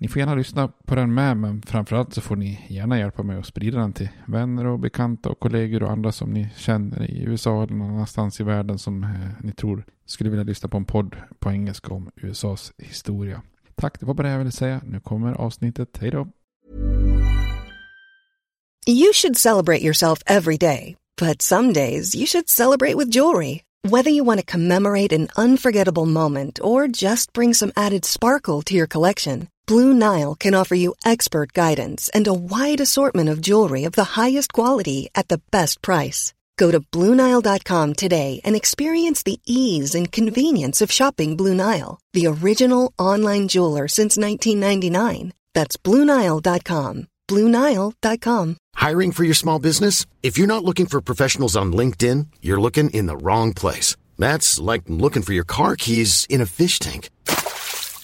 Ni får gärna lyssna på den med, men framförallt så får ni gärna hjälpa mig att sprida den till vänner och bekanta och kollegor och andra som ni känner i USA eller någon annanstans i världen som eh, ni tror skulle vilja lyssna på en podd på engelska om USAs historia. Tack, det var bara det jag ville säga. Nu kommer avsnittet. Hej då! You should celebrate yourself every day, but some days you should celebrate with jewelry. Whether you want to commemorate an unforgettable moment or just bring some added sparkle to your collection, Blue Nile can offer you expert guidance and a wide assortment of jewelry of the highest quality at the best price. Go to BlueNile.com today and experience the ease and convenience of shopping Blue Nile, the original online jeweler since 1999. That's BlueNile.com. BlueNile.com. Hiring for your small business? If you're not looking for professionals on LinkedIn, you're looking in the wrong place. That's like looking for your car keys in a fish tank.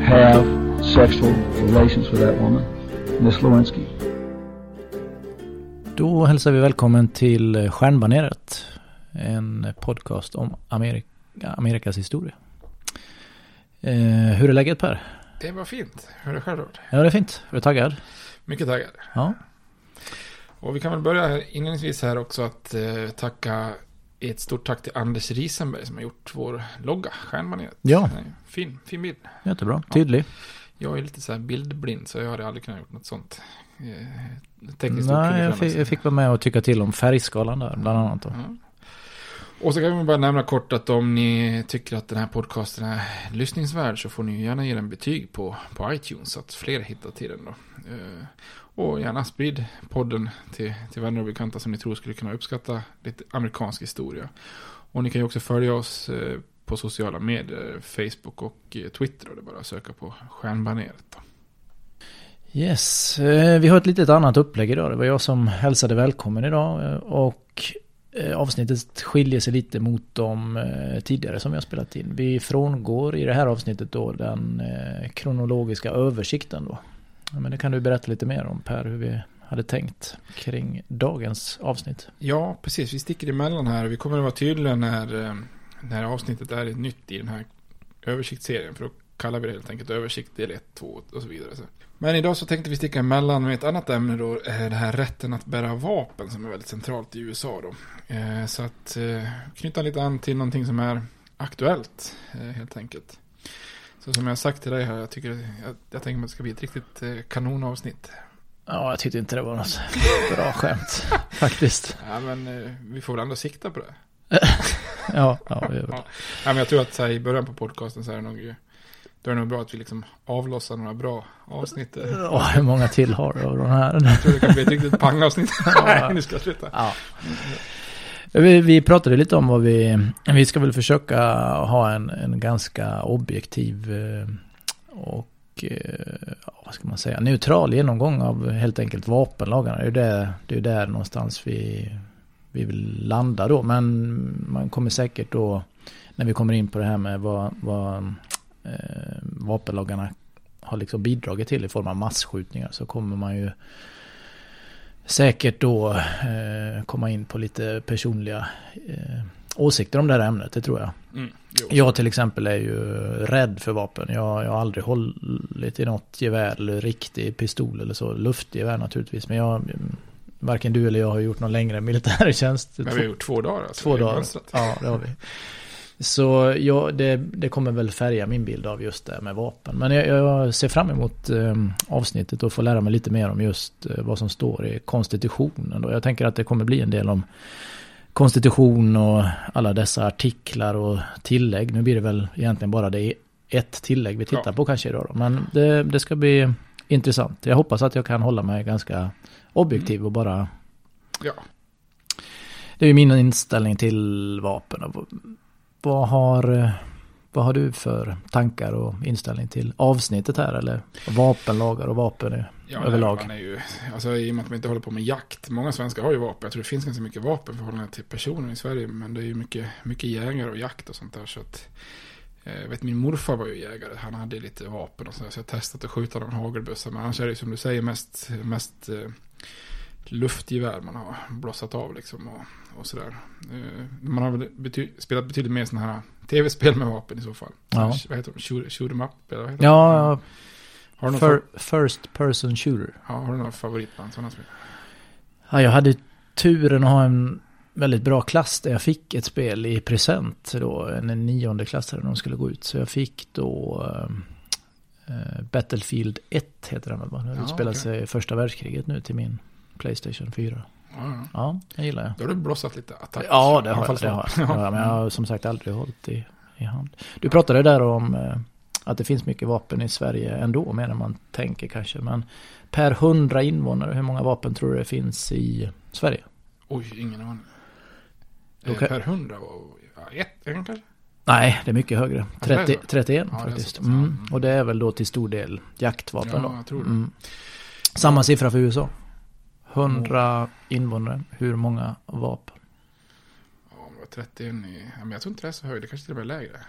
have sexual relations with that woman, Miss Lewinsky. Då hälsar vi välkommen till Stjärnbaneret. En podcast om Amerika, Amerikas historia. Eh, hur är läget Per? Det var fint. Hur är det själv? Ja, det är fint. Är du taggad? Mycket taggad. Ja. Och vi kan väl börja inledningsvis här också att eh, tacka ett stort tack till Anders Risenberg som har gjort vår logga, Stjärnbaneret. Ja. Nej, Fin, fin bild. Jättebra. Tydlig. Jag är lite så här bildblind så jag hade aldrig kunnat gjort något sånt. Eh, tekniskt Nej, jag fick, jag fick vara med och tycka till om färgskalan där, bland annat. Då. Ja. Och så kan vi bara nämna kort att om ni tycker att den här podcasten är lyssningsvärd så får ni gärna ge den betyg på, på iTunes så att fler hittar till den då. Och gärna sprid podden till, till vänner och bekanta som ni tror skulle kunna uppskatta lite amerikansk historia. Och ni kan ju också följa oss eh, på sociala medier, Facebook och eh, Twitter. Och det är bara att söka på Stjärnbaneret. Yes, eh, vi har ett litet annat upplägg idag. Det var jag som hälsade välkommen idag. Och avsnittet skiljer sig lite mot de tidigare som vi har spelat in. Vi frångår i det här avsnittet då den kronologiska översikten då. Ja, Men det kan du berätta lite mer om Per, hur vi hade tänkt kring dagens avsnitt. Ja, precis. Vi sticker emellan här. Vi kommer att vara tydliga när, eh, när avsnittet är nytt i den här översiktsserien. För då kallar vi det helt enkelt översikt del 1, 2 och så vidare. Men idag så tänkte vi sticka emellan med ett annat ämne då, eh, det här rätten att bära vapen som är väldigt centralt i USA då. Eh, så att knyta lite an till någonting som är aktuellt helt enkelt. Så som jag har sagt till dig här, jag tycker, jag, jag tänker att det ska bli ett riktigt eh, kanonavsnitt. Ja, jag tyckte inte det var något bra skämt faktiskt. Ja, men eh, vi får väl ändå sikta på det. Ja, ja, vi gör det. Ja. Men jag tror att så här, i början på podcasten så är det nog, då är det nog bra att vi liksom avlossar några bra avsnitt. Ja, hur många till har du av de här? Jag tror det kan bli ett riktigt pangavsnitt. Nej, nu ska jag sluta. Ja. Vi, vi pratade lite om vad vi... Vi ska väl försöka ha en, en ganska objektiv eh, och eh, vad ska man säga, neutral genomgång av helt enkelt vapenlagarna. Det är ju där, det är där någonstans vi, vi vill landa då. Men man kommer säkert då, när vi kommer in på det här med vad, vad eh, vapenlagarna har liksom bidragit till i form av massskjutningar så kommer man ju säkert då eh, komma in på lite personliga eh, åsikter om det här ämnet, det tror jag. Mm. Jag till exempel är ju rädd för vapen. Jag, jag har aldrig hållit i något gevär eller riktig pistol eller så. Luftgevär naturligtvis. Men jag, varken du eller jag har gjort någon längre militärtjänst. Men vi har gjort två dagar alltså. Två dagar. Ja, det har vi. Så ja, det, det kommer väl färga min bild av just det med vapen. Men jag, jag ser fram emot eh, avsnittet och få lära mig lite mer om just eh, vad som står i konstitutionen. Då. Jag tänker att det kommer bli en del om konstitution och alla dessa artiklar och tillägg. Nu blir det väl egentligen bara det ett tillägg vi tittar Ja. på kanske idag. Då. Men det, det ska bli intressant. Jag hoppas att jag kan hålla mig ganska objektiv och bara Ja. det är ju min inställning till vapen. Vad har, eh, vad har du för tankar och inställning till avsnittet här? Eller vapenlagar och vapen Ja, överlag? Man är ju, alltså, I och med att man inte håller på med jakt. Många svenskar har ju vapen. Jag tror det finns ganska mycket vapen förhållande till personer i Sverige. Men det är ju mycket, mycket jägare och jakt och sånt där. Så att, eh, jag vet, min morfar var ju jägare. Han hade lite vapen och så, där, så jag testat att skjuta någon hagelbössa. Men annars är det som du säger mest, mest eh, luftgevär man har blossat av liksom. Och, och sådär. Eh, man har väl bety- spelat betydligt mer sådana här tv-spel med vapen i så fall. Ja. Vad heter de? Shoot, shoot 'em up? Eller vad heter Ja, de? Har du för, first person shooter. Ja, har du några favoritband sådana spel? Ja, jag hade turen att ha en väldigt bra klass där jag fick ett spel i present då. En nionde klass när de skulle gå ut. Så jag fick då eh, Battlefield 1 heter den väl? va? Det Ja, utspelar okej. sig i första världskriget nu till min Playstation 4. Ja, ja. Det gillar jag. Då har du blossat lite attack. Ja, det har jag. Det har jag. Ja, men jag har som sagt aldrig hållit i, i hand. Du pratade där om eh, att det finns mycket vapen i Sverige ändå, mer än man tänker kanske. Men per hundra invånare, hur många vapen tror du det finns i Sverige? Oj, ingen aning. Eh, kan- Per hundra ja, ett, en kanske? Nej, det är mycket högre. Ja, det är 30, så. 31 Ja, faktiskt. ja. Mm. Och det är väl då till stor del jaktvapen Ja, då. Mm. Samma siffra för USA. 100 invånare, hur många vapen? Ja, det var 31 i... Men jag tror inte det är så högt. Det kanske till och med är lägre.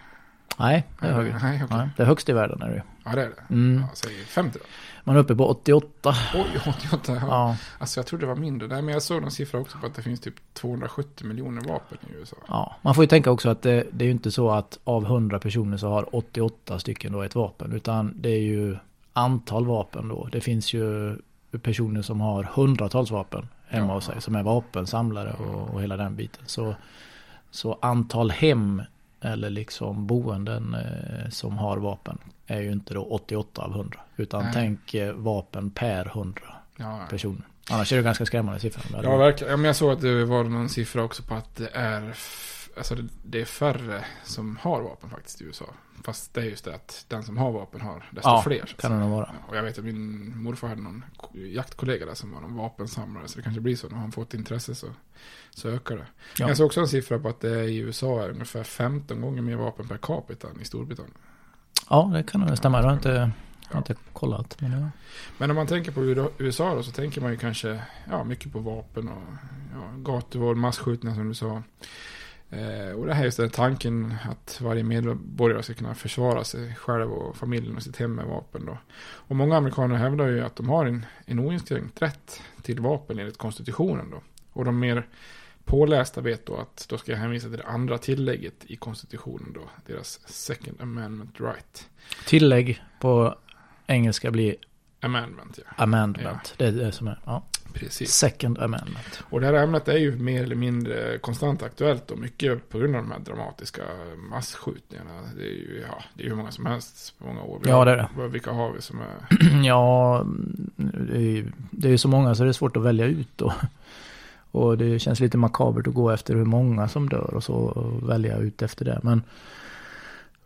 Nej, det är högre. nej, okej. Nej, det är högst i världen är det ju. Ja, det är det. Mm. Ja, säg 50 då. Man är uppe på 88. Oj, 88. Ja. Ja. Alltså jag trodde det var mindre. Nej, men jag såg någon siffra också på att det finns typ 270 miljoner vapen i USA. Ja, man får ju tänka också att det, det är ju inte så att av 100 personer så har 88 stycken då ett vapen. Utan det är ju antal vapen då. Det finns ju personer som har hundratals vapen hemma hos sig. Som är vapensamlare och, och hela den biten. Så, så antal hem eller liksom boenden eh, som har vapen är ju inte då 88 av 100. Utan Nej. tänk eh, vapen per 100 Ja, personer. Annars är det ganska skrämmande siffror. Ja, verkligen. Ja, men jag såg att det var någon siffra också på att det är, alltså det, är färre som har vapen faktiskt i USA. Fast det är just det att den som har vapen har desto Ja, fler. att kan det nog vara. Ja, Och jag vet att min morfar hade någon ko- jaktkollega där som var någon vapensamlare. Så det kanske blir så. När han får ett intresse så, så ökar det. Ja. Jag såg också en siffra på att det i USA är ungefär 15 gånger mer vapen per capita än i Storbritannien. Ja, det kan nog stämma. Det har jag inte, jag har inte kollat. Men ja. Men om man tänker på USA då så tänker man ju kanske ja, mycket på vapen och ja, gatuvåld, masskjutningar som du sa. Eh, och det här är just den tanken att varje medborgare ska kunna försvara sig själv och familjen och sitt hem med vapen då. Och många amerikaner hävdar ju att de har en, en oinskränkt rätt till vapen enligt konstitutionen då. Och de mer pålästa vet då att då ska jag hänvisa till det andra tillägget i konstitutionen då. Deras second amendment right. Tillägg på engelska blir Amendment ja. amendment. Det är det som är, ja. Precis. Second amendment. Och det här ämnet är ju mer eller mindre konstant aktuellt och mycket på grund av de här dramatiska massskjutningarna. Det är ju, ja, det är hur många som helst på många år. Vi Ja, har- det är det. Vilka har vi som är... Ja, det är ju det är ju så många så det är svårt att välja ut då. Och det känns lite makabert att gå efter hur många som dör och så och välja ut efter det. Men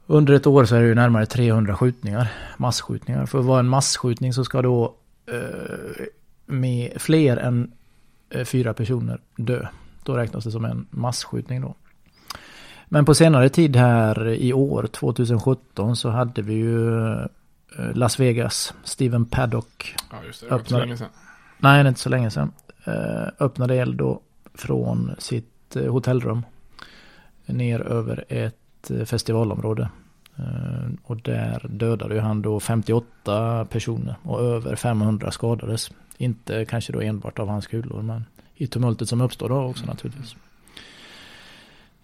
under ett år så är det ju närmare 300 skjutningar, massskjutningar. För att vara en massskjutning så ska då eh, med fler än eh, fyra personer dö. Då räknas det som en massskjutning då. Men på senare tid här i år, 2017, så hade vi ju eh, Las Vegas, Steven Paddock Ja, just det. Det var inte så länge sedan. Nej, det är inte så länge sedan. Eh, öppnade eld då från sitt hotellrum. Ner över ett festivalområde. Eh, och där dödade han då 58 personer och över 500 skadades. Inte kanske då enbart av hans kulor men i tumultet som uppstår då också naturligtvis.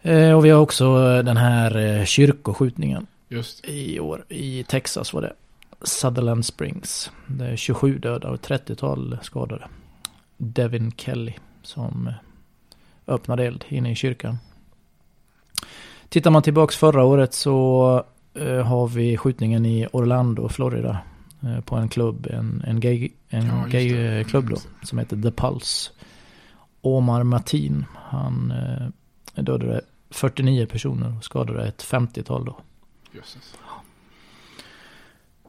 Eh, och vi har också eh, den här kyrkoskjutningen Just i år. I Texas var det. Sutherland Springs. Det är 27 döda och 30-tal skadade. Devin Kelly som öppnade eld inne i kyrkan. Tittar man tillbaks förra året så har vi skjutningen i Orlando, Florida. Eh, på en klubb, en, en gay, en Ja, gay eh, klubb då. Just Som heter The Pulse. Omar Matin, han eh, dödade 49 personer och skadade ett 50-tal då. Jösses.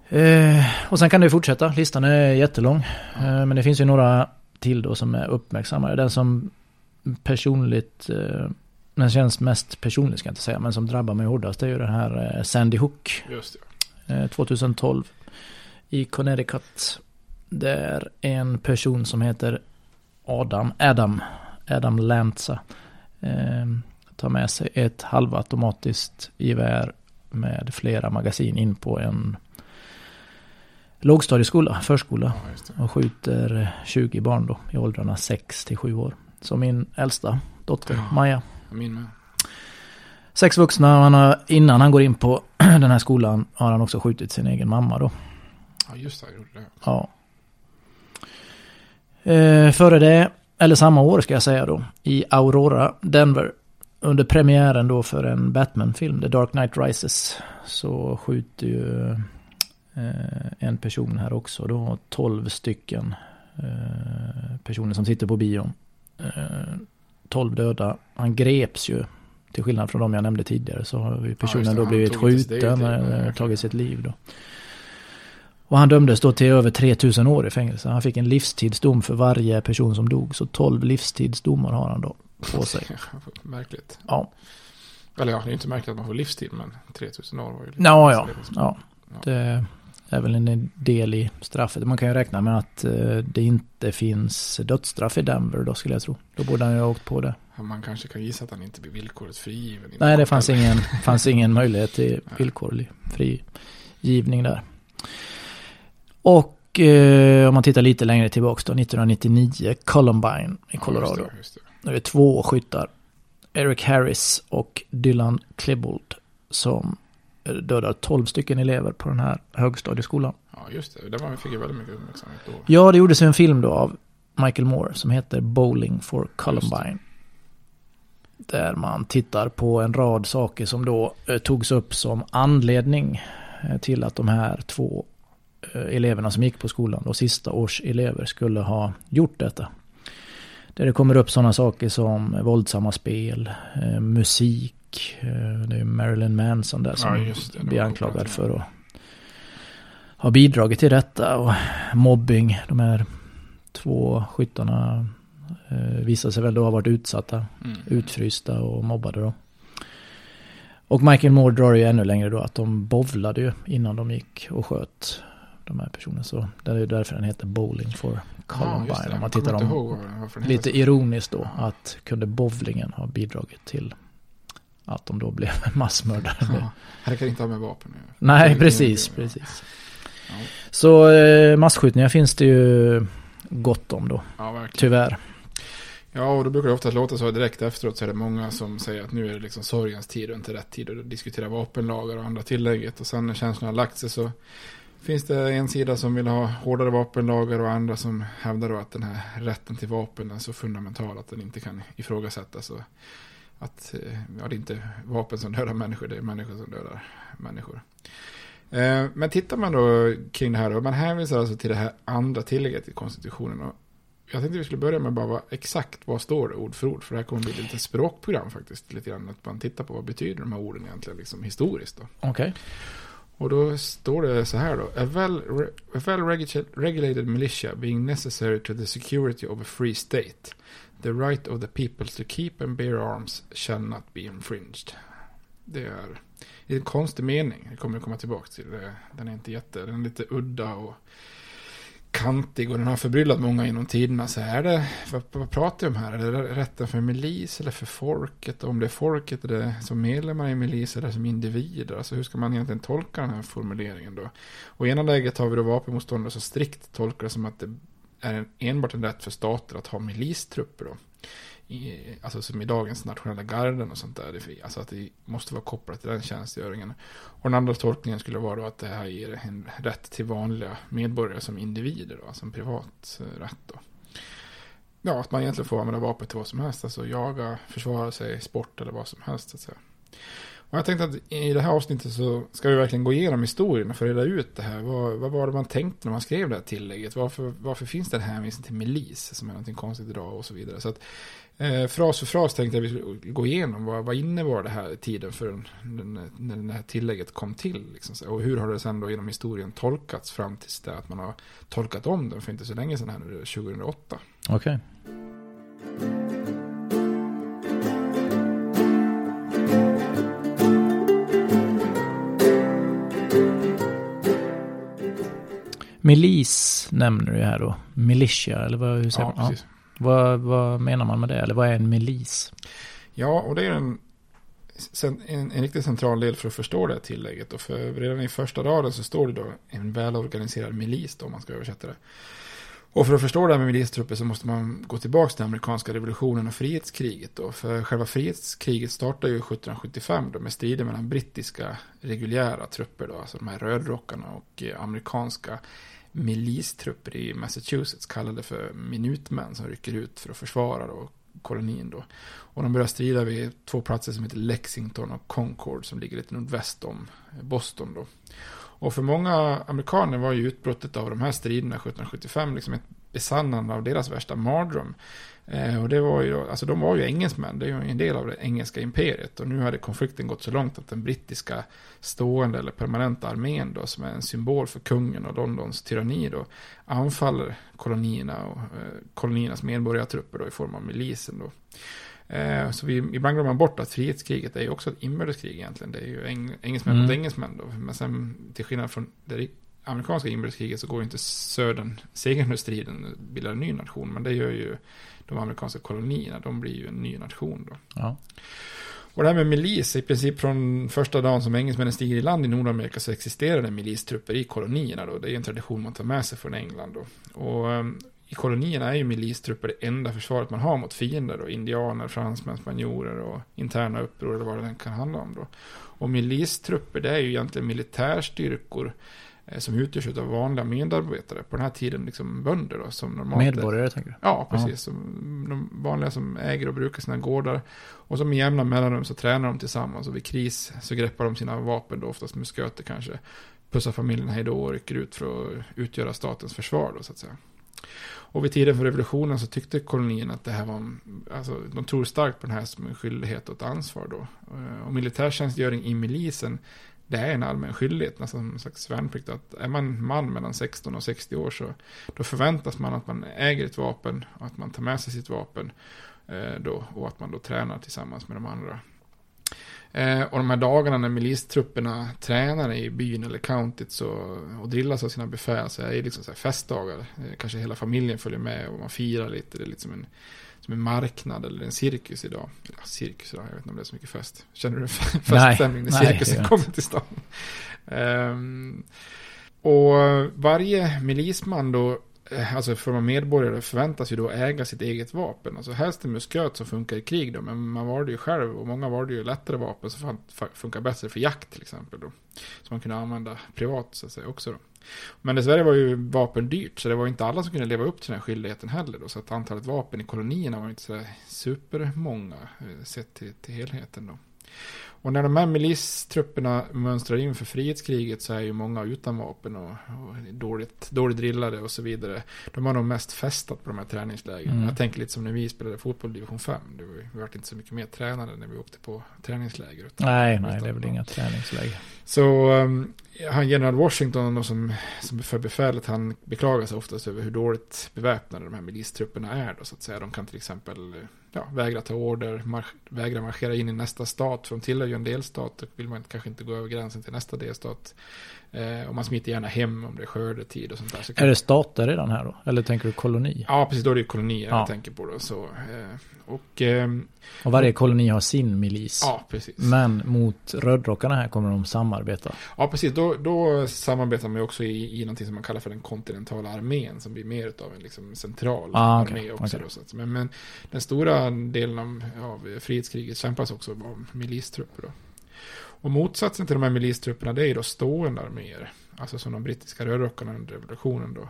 Eh, och sen kan det fortsätta. Listan är jättelång. Eh, men det finns ju några till då som är uppmärksammade. Den som personligt, eh, den känns mest personligt ska jag inte säga, men som drabbar mig hårdast är ju den här eh, Sandy Hook. Just det. Eh, 2012 i Connecticut. Där en person som heter Adam, Adam, Adam Lanza eh, tar med sig ett halvautomatiskt gevär med flera magasin in på en lågstadieskola, förskola Ja, det. och skjuter 20 barn då i åldrarna 6 till 7 år. Som min äldsta dotter Ja. Maja. Min med. Sex vuxna och han har, innan han går in på den här skolan har han också skjutit sin egen mamma då. Ja, just det. Jag gjorde det. Ja. Eh, före det, eller samma år ska jag säga då, i Aurora, Denver. Under premiären då för en Batman-film, The Dark Knight Rises, så skjuter ju eh, en person här också då, 12 stycken eh, personer som sitter på bion. Eh, 12 döda. Han greps ju, till skillnad från de jag nämnde tidigare, så har personen just det, då blivit skjuten, liv, eh, tagit sitt liv då. Och han dömdes då till över 3000 år i fängelse. Han fick en livstidsdom för varje person som dog. Så 12 livstidsdomar har han då på sig. Märkligt. Ja, Eller ja, det är inte märkligt att man får livstid, men 3000 år var ju lite... ja, ja. ja. Ja. Det är väl en del i straffet. Man kan ju räkna med att eh, det inte finns dödsstraff i Denver då skulle jag tro. Då borde han ju ha åkt på det. Man kanske kan gissa att han inte blir villkorligt frigiven. Nej, det fanns ingen, fanns ingen möjlighet till villkorlig frigivning där. Och eh, om man tittar lite längre tillbaka då, 1999, Columbine i Colorado. Ja, just det, just det. Då är det två skyttar. Eric Harris och Dylan Klebold som dödar 12 stycken elever på den här högstadieskolan. Ja, just det. Det var, fick ju väldigt mycket uppmärksamhet då. Ja, det gjordes en film då av Michael Moore som heter Bowling for Columbine. Där man tittar på en rad saker som då eh, togs upp som anledning eh, till att de här två eh, eleverna som gick på skolan, då sista års elever, skulle ha gjort detta. Där det kommer upp sådana saker som våldsamma spel, musik, eh, det är Marilyn Manson där som Ja, det. Det blir anklagad för att ha bidragit till detta och mobbing. De här två skyttarna eh, visar sig väl då ha varit utsatta, Mm. utfrysta och mobbade då. Och Michael Moore drar ju ännu längre då att de bovlade ju innan de gick och sköt de här personerna. Så det är ju därför den heter Bowling for Columbine. Ja. Om man tittar om, ihåg lite ironiskt då att kunde bowlingen ha bidragit till att de då blev massmördare. Ja, här kan inte ha med vapen göra. Nej, precis, precis. Ja. Så eh, masskjutningar finns det ju gott om då, Ja, tyvärr. Ja, och då brukar det ofta låta så direkt efteråt så är det många som säger att nu är det liksom sorgens tid och inte rätt tid att diskutera vapenlagar och andra tillägget. Och sen när känslorna har lagt sig så finns det en sida som vill ha hårdare vapenlagar och andra som hävdar då att den här rätten till vapen är så fundamental att den inte kan ifrågasättas. Och att eh, ja, det är inte vapen som dödar människor, det är människor som dödar människor. Eh, men tittar man då kring det här, och man hänvisar alltså till det här andra tillägget i konstitutionen. Och jag tänkte vi skulle börja med bara vad, exakt vad står det ord för ord. För det här kommer bli lite språkprogram faktiskt. Lite grann att man tittar på vad betyder de här orden egentligen liksom historiskt. Okej. Okay. Och då står det så här då. A well, a well regulated militia being necessary to the security of a free state. The right of the people to keep and bear arms shall not be infringed. Det är en konstig mening. Det kommer jag komma tillbaka till. Den är inte jätte, den är lite udda och kantig och den har förbryllat många genom tiderna. Så är det, vad, vad pratar vi om här? Är det rätten för milis eller för folket? Och om det är folket, är det som medlemmar i milis eller som individer? Alltså hur ska man egentligen tolka den här formuleringen då? Och i ena läget har vi då vapenmotståndare som strikt tolkar det som att det är enbart en rätt för stater att ha milistrupper då i, alltså som i dagens nationella garden och sånt där. Alltså att det måste vara kopplat till den tjänstgöringen. Och den andra tolkningen skulle vara då att det här ger en rätt till vanliga medborgare som individer, då, alltså en privat rätt. Då. Ja, att man egentligen får använda vapen till vad som helst, alltså jaga, försvara sig, sport eller vad som helst. Så att säga. Och jag tänkte att i det här avsnittet så ska vi verkligen gå igenom historien och få reda ut det här. Vad, vad var det man tänkte när man skrev det här tillägget? Varför, varför finns det en hänvisning till milis som är någonting konstigt idag och så vidare. Så att Eh, fras för fras tänkte jag att vi skulle gå igenom. Vad, vad innebar det här tiden för när det här tillägget kom till? Liksom, och hur har det sen då genom historien tolkats fram tills det att man har tolkat om den för inte så länge sedan här nu, 2008. Okej. Okay. Milis nämner du här då. Militia, eller vad, hur säger ja, man? Precis. Vad, vad menar man med det? Eller vad är en milis? Ja, och det är en, en, en riktigt central del för att förstå det här tillägget. Och för redan i första raden så står det då en välorganiserad milis då, om man ska översätta det. Och för att förstå det här med milistrupper så måste man gå tillbaka till amerikanska revolutionen och frihetskriget. Då. För själva frihetskriget startade ju 1775 då med strider mellan brittiska reguljära trupper, då, alltså de här rödrockarna och eh, amerikanska milistrupper i Massachusetts kallade för minutmän som rycker ut för att försvara då, kolonin. Då. Och de börjar strida vid två platser som heter Lexington och Concord som ligger lite nordväst om Boston. Då. Och för många amerikaner var ju utbrottet av de här striderna 1775 liksom ett besannande av deras värsta mardröm. Eh, och det var ju, alltså de var ju engelsmän, det är ju en del av det engelska imperiet. Och nu hade konflikten gått så långt att den brittiska stående eller permanenta armén då, som är en symbol för kungen och Londons tyranni då, anfaller kolonierna och eh, koloniernas medborgartrupper då i form av milisen då. Eh, så vi, ibland glömmer man bort att frihetskriget är ju också ett inbördeskrig egentligen. Det är ju eng, engelsmän mm. mot engelsmän då. Men sen till skillnad från det amerikanska inbördeskriget så går ju inte södern segern ur striden bildar en ny nation. Men det gör ju de amerikanska kolonierna. De blir ju en ny nation då. Ja. Och det här med milis, i princip från första dagen som engelsmännen stiger i land i Nordamerika så existerar det milistrupper i kolonierna då. Det är en tradition man tar med sig från England då. Och um, i kolonierna är ju milistrupper det enda försvaret man har mot fiender då. Indianer, fransmän, spanjorer och interna uppror eller vad det kan handla om då. Och milistrupper det är ju egentligen militärstyrkor som utgörs av vanliga medarbetare. På den här tiden liksom bönder då. Som normalt Medborgare tänker du? Ja, precis. Som de vanliga som äger och brukar sina gårdar. Och som med jämna mellanrum så tränar de tillsammans. Och vid kris så greppar de sina vapen då, oftast musköter kanske. Pussar familjen hej då och rycker ut för att utgöra statens försvar då så att säga. Och vid tiden för revolutionen så tyckte kolonin att det här var, alltså de tror starkt på den här som en skyldighet och ett ansvar då. Eh, och militärtjänstgöring i milisen det är en allmän skyldighet, nästan som en slags värnplikt. Att är man man mellan 16 och 60 år så då förväntas man att man äger ett vapen och att man tar med sig sitt vapen. Eh, då, och att man då tränar tillsammans med de andra. Eh, och de här dagarna när milistrupperna tränar i byn eller countyt så, och drillas av sina befäl så är det liksom så här festdagar. Eh, kanske hela familjen följer med och man firar lite. Det är liksom en som en marknad eller en cirkus idag. Ja, cirkus idag, jag vet inte om det är så mycket fest. Känner du feststämning när cirkusen kommer till stan? Um, och varje milisman då eh, alltså för man medborgare förväntas ju då äga sitt eget vapen. Alltså helst en musköt som funkar i krig då, men man valde ju själv och många valde ju lättare vapen som funkar bättre för jakt till exempel då. Som man kunde använda privat så att säga också då. Men dessvärre var ju vapen dyrt, så det var inte alla som kunde leva upp till den här skyldigheten heller då. Så att antalet vapen i kolonierna var inte så supermånga eh, sett till, till helheten då. Och när de här milistrupperna mönstrar in för frihetskriget så är ju många utan vapen och, och dåligt, dåligt drillade och så vidare. De har nog mest festat på de här träningslägren. Mm. Jag tänker lite som när vi spelade fotboll i division 5. Det var, vi var inte så mycket mer tränade när vi åkte på träningsläger. Utan, nej, nej, det är väl inga träningsläger. Så um, han general Washington som, som för befälet han beklagar sig oftast över hur dåligt beväpnade de här milistrupperna är då så att säga. De kan till exempel ja, vägra ta order, marsch, vägra marschera in i nästa stat. För de tillhör ju en delstat, och vill man kanske inte gå över gränsen till nästa delstat. Eh, och man smiter gärna hem om det är skördetid och sånt där. Så är det stater redan här då? Eller tänker du koloni? Ja, precis. Då är det kolonier ja. jag tänker på. Då, så, eh, och, eh, och varje koloni har sin milis. Ja, precis. Men mot rödrockarna här kommer de samarbeta. Ja, precis. Då, då samarbetar man ju också i, i någonting som man kallar för den kontinentala armén. Som blir mer av en liksom, central ah, armé också. Okay. Då, men, men den stora delen av, av frihetskriget kämpas också av milistrupper. Då. Och motsatsen till de här milistrupperna det är då stående arméer. Alltså som de brittiska rödrockarna under revolutionen då.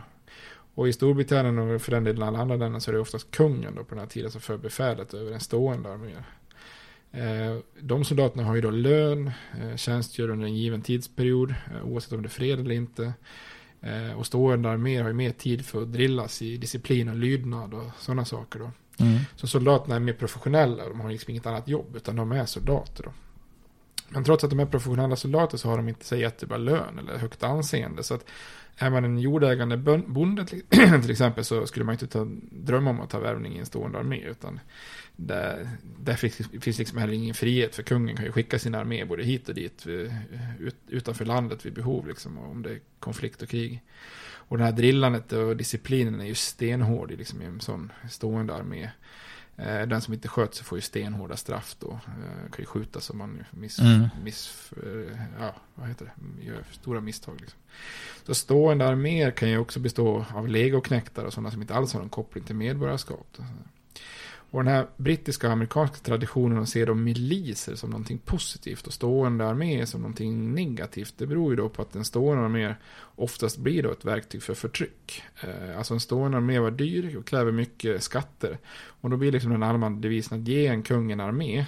Och i Storbritannien och för den delen alla andra länder så är det oftast kungen då på den här tiden som för befälet över en stående armé. Eh, de soldaterna har ju då lön, eh, tjänstgör under en given tidsperiod, eh, oavsett om det är fred eller inte. Och stående arméer har ju mer tid för att drillas i disciplin och lydnad och sådana saker då. Mm. Så soldaterna är mer professionella, de har liksom inget annat jobb, utan de är soldater då. Men trots att de är professionella soldater så har de inte så jättebra lön eller högt anseende. Så att är man en jordägande bonde till exempel så skulle man inte ta, drömma om att ta värvning i en stående armé. Utan där, där finns, finns liksom heller ingen frihet för kungen kan ju skicka sin armé både hit och dit eh, ut, utanför landet vid behov liksom, om det är konflikt och krig. Och det här drillandet och disciplinen är ju stenhård liksom, i en sån stående armé. Eh, den som inte sköter sig får ju stenhårda straff då. Eh, kan ju skjutas om man miss, mm. miss, eh, ja, vad heter det? gör stora misstag. Liksom. Så stående arméer kan ju också bestå av legoknektar och sådana som inte alls har någon koppling till medborgarskap. Och den här brittiska och amerikanska traditionen att se de miliser som någonting positivt och stående armé som någonting negativt. Det beror ju då på att en stående armé oftast blir då ett verktyg för förtryck. Eh, alltså en stående armé var dyr och kräver mycket skatter. Och då blir liksom den allmänna devisen att ge en kung en armé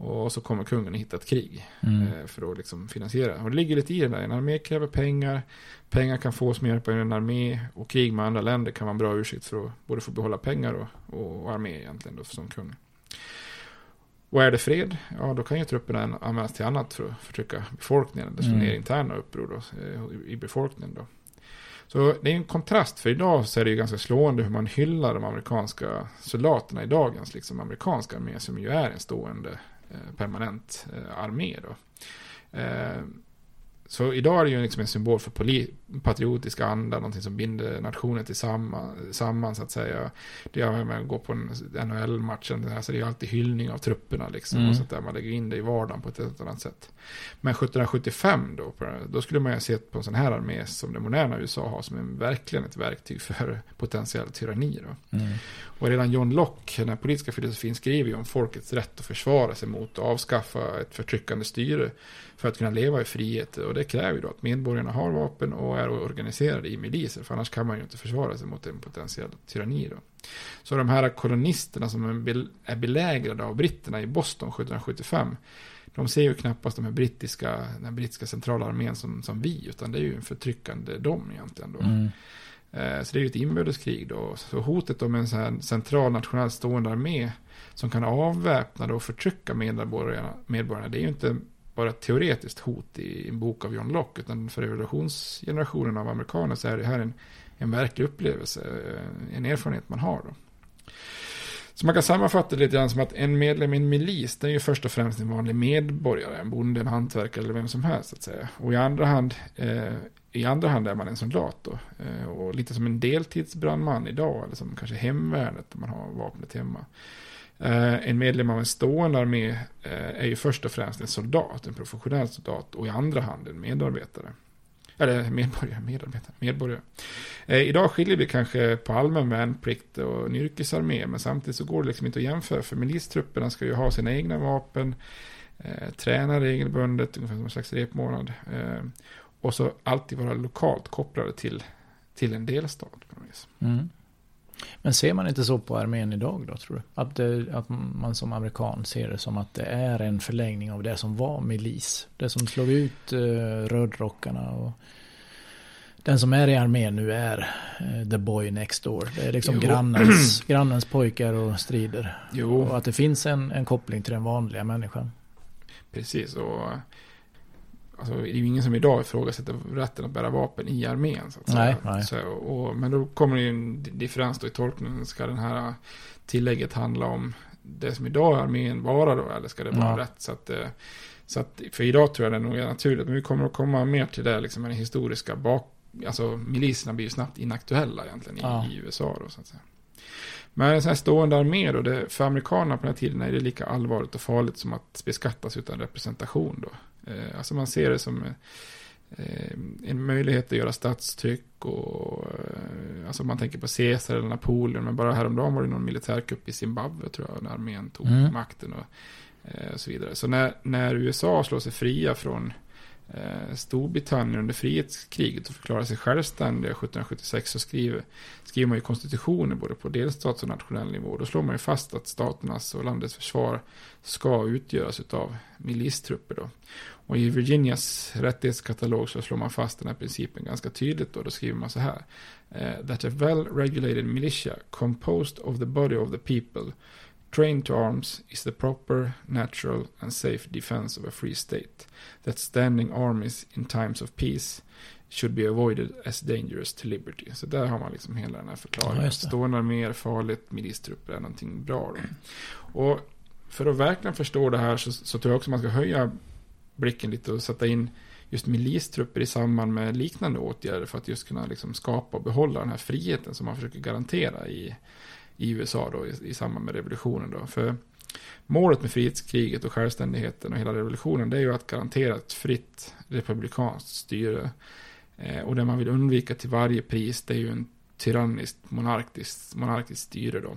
och så kommer kungen att hitta ett krig mm. Eh, för att liksom finansiera. Och det ligger lite i det där. En armé kräver pengar. Pengar kan fås med hjälp av en armé. Och krig med andra länder kan vara en bra ursäkt för att både få behålla pengar och, och armé egentligen då, som kung. Och är det fred, ja då kan ju trupperna användas till annat för att förtrycka befolkningen. Det slår mm. ner interna uppror då, eh, i befolkningen då. Så det är en kontrast, för idag så är det ju ganska slående hur man hyllar de amerikanska soldaterna i dagens liksom amerikanska armé som ju är en stående Eh, permanent eh, armé. Då. Eh, så idag är det ju liksom en symbol för patriotisk anda, någonting som binder nationen tillsammans, samman så att säga. Det är med att gå på en NHL-match, alltså det är alltid hyllning av trupperna liksom. Mm. Och sånt där, man lägger in det i vardagen på ett helt annat sätt. Men 1775 då, då skulle man ju sett på en sån här armé som det moderna USA har som en, verkligen ett verktyg för potentiell tyranni. Då. Mm. Och redan John Locke, den politiska filosofin, skriver ju om folkets rätt att försvara sig mot och avskaffa ett förtryckande styre för att kunna leva i frihet. Och det kräver ju då att medborgarna har vapen och är organiserade i miliser. För annars kan man ju inte försvara sig mot en potentiell tyranni. Då. Så de här kolonisterna som är belägrade av britterna i Boston 1775. De ser ju knappast de här brittiska, den brittiska centralarmén som, som vi. Utan det är ju en förtryckande dom egentligen. Då. Mm. Eh, så det är ju ett inbördeskrig då. Så hotet om en sån här central nationellt stående armé som kan avväpna och förtrycka medborgarna, medborgarna det är ju inte bara ett teoretiskt hot i en bok av John Locke, utan för revolutionsgenerationen av amerikaner så är det här en, en verklig upplevelse, eh, en erfarenhet man har. Då. Så man kan sammanfatta det lite grann som att en medlem i en milis, det är ju först och främst en vanlig medborgare, en bonde, en hantverkare eller vem som helst, så att säga. Och i andra hand, eh, i andra hand är man en soldat då. Eh, och lite som en deltidsbrandman idag, eller som kanske hemvärnet, om man har vapnet hemma. Eh, en medlem av en stående armé eh, är ju först och främst en soldat, en professionell soldat och i andra hand en medarbetare. eller medborgare, medarbetare, medborgare. Eh, idag skiljer vi kanske på allmän värnplikt och en yrkesarmé, men samtidigt så går det liksom inte att jämföra, för milistrupperna ska ju ha sina egna vapen, eh, träna regelbundet, ungefär som en slags repmånad, eh, och så alltid vara lokalt kopplade till, till en delstat. På något vis. Mm. Men ser man inte så på armén idag då tror du? Att, det, att man som amerikan ser det som att det är en förlängning av det som var milis. Det som slog ut uh, rödrockarna och den som är i armén nu är uh, the boy next door. Det är liksom grannens, grannens pojkar och strider. Jo. Och att det finns en, en koppling till den vanliga människan. Precis, och alltså, det är ju ingen som idag ifrågasätter rätten att bära vapen i armén. Så att nej, säga. nej. Så, och, men då kommer det ju en differens då i tolkningen. Ska den här tillägget handla om det som idag är armén vara då? Eller ska det vara Ja. rätt? Så att, eh, så att, för idag tror jag det nog är naturligt. Men vi kommer att komma mer till det, liksom med den historiska bak... Alltså miliserna blir ju snabbt inaktuella egentligen i, Ja. i USA då så att säga. Men en sån här stående armé då, det, för amerikanerna på den här tiden är det lika allvarligt och farligt som att beskattas utan representation då. Eh, alltså man ser det som eh, en möjlighet att göra statstryck och eh, alltså man tänker på Caesar eller Napoleon, men bara häromdagen var det någon militärkupp i Zimbabwe tror jag, när armén tog Mm. makten och, och så vidare. Så när, när USA slår sig fria från Eh, Storbritannien under frihetskriget och förklarade sig självständiga 1776 så skriver, skriver man ju konstitutioner både på delstats och nationell nivå. Då slår man ju fast att staternas och landets försvar ska utgöras av milistrupper då. Och i Virginias rättighetskatalog så slår man fast den här principen ganska tydligt då. Då skriver man så här. Eh, that a well regulated militia composed of the body of the people trained to arms is the proper, natural and safe defense of a free state. That standing armies in times of peace should be avoided as dangerous to liberty. Så där har man liksom hela den här Ja, förklaringen. det. Stående arméer, farligt, milistrupper är någonting bra. Då. Och för att verkligen förstå det här så, så tror jag också man ska höja blicken lite och sätta in just milistrupper i samband med liknande åtgärder för att just kunna liksom skapa och behålla den här friheten som man försöker garantera i, i USA då i, i samband med revolutionen då. För målet med frihetskriget och självständigheten och hela revolutionen det är ju att garantera ett fritt republikanskt styre. Eh, och det man vill undvika till varje pris det är ju en tyranniskt monarkiskt, monarkiskt styre då.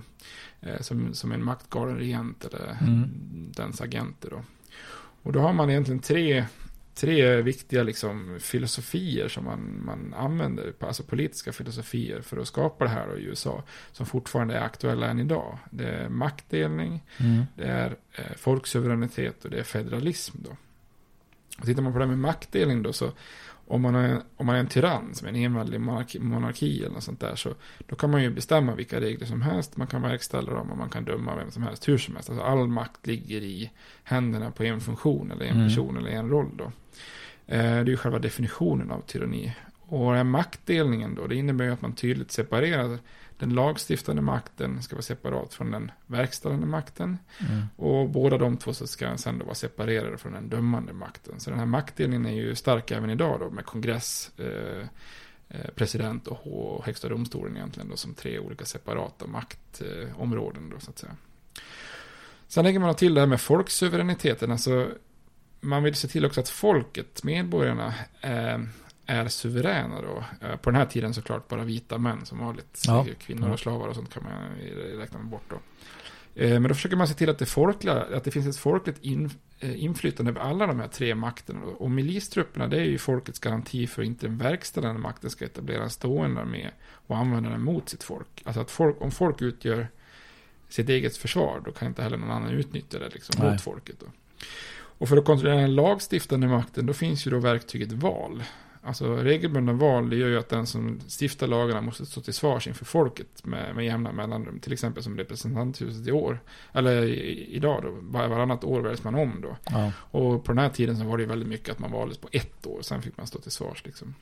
Eh, som, som en maktgalen regent eller Mm. dens agenter då. Och då har man egentligen tre, tre viktiga liksom, filosofier som man, man använder, alltså politiska filosofier för att skapa det här då i USA, som fortfarande är aktuella än idag. Det är maktdelning, Mm. det är eh, folksuveränitet och det är federalism då. Och tittar man på det här med maktdelning då så om man, är, om man är en tyrann som är en enväldig monarki, monarki eller något sånt där så då kan man ju bestämma vilka regler som helst, man kan verkställa dem och man kan döma vem som helst hur som helst. Alltså all makt ligger i händerna på en funktion eller en Mm. person eller en roll då. Eh, det är ju själva definitionen av tyranni. Och den här maktdelningen då, det innebär ju att man tydligt separerar den lagstiftande makten ska vara separat från den verkställande makten. Mm. Och båda de två så ska sen då vara separerade från den dömande makten. Så den här maktdelningen är ju stark även idag då med kongress, eh, eh, president och högsta domstolen egentligen då som tre olika separata maktområden då så att säga. Sen lägger man till det här med folksuveräniteten, alltså man vill se till också att folket, medborgarna, eh, är suveräna då. Eh, På den här tiden såklart bara vita män som vanligt. Ja. Kvinnor Ja. och slavar och sånt kan man räkna bort då. Eh, Men då försöker man se till att det, folkliga, att det finns ett folkligt in, eh, inflytande över alla de här tre makterna. Och milistrupperna, det är ju folkets garanti för att inte den verkställande makten ska etablera en stående armé och använda den mot sitt folk. Alltså att folk, om folk utgör sitt eget försvar, då kan inte heller någon annan utnyttja det liksom, Nej. mot folket. Då. Och för att kontrollera den lagstiftande makten, då finns ju då verktyget val. Alltså regelbundna val, det gör ju att den som stiftar lagarna måste stå till svars inför folket med, med jämna mellanrum. Till exempel som representanthuset i år, eller i, idag då, var, varannat år väljs man om då. Ja. Och på den här tiden så var det ju väldigt mycket att man valdes på ett år, sen fick man stå till svars liksom.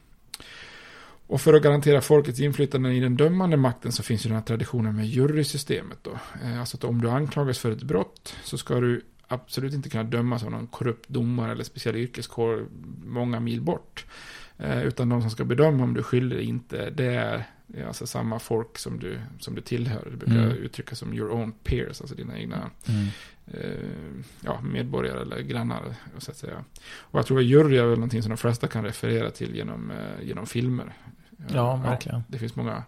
Och för att garantera folkets inflytande i den dömande makten så finns ju den här traditionen med jurysystemet då. Eh, Alltså att om du anklagas för ett brott så ska du absolut inte kunna dömas av någon korrupt domare eller speciell yrkeskår många mil bort. Eh, Utan de som ska bedöma om du är skyldig eller inte, det är alltså samma folk som du, som du tillhör. Det brukar Mm. uttryckas som your own peers, alltså dina egna Mm. eh, ja, medborgare eller grannar. Så att säga. Och jag tror att jury är väl någonting som de flesta kan referera till genom, eh, genom filmer. Ja, verkligen. det finns många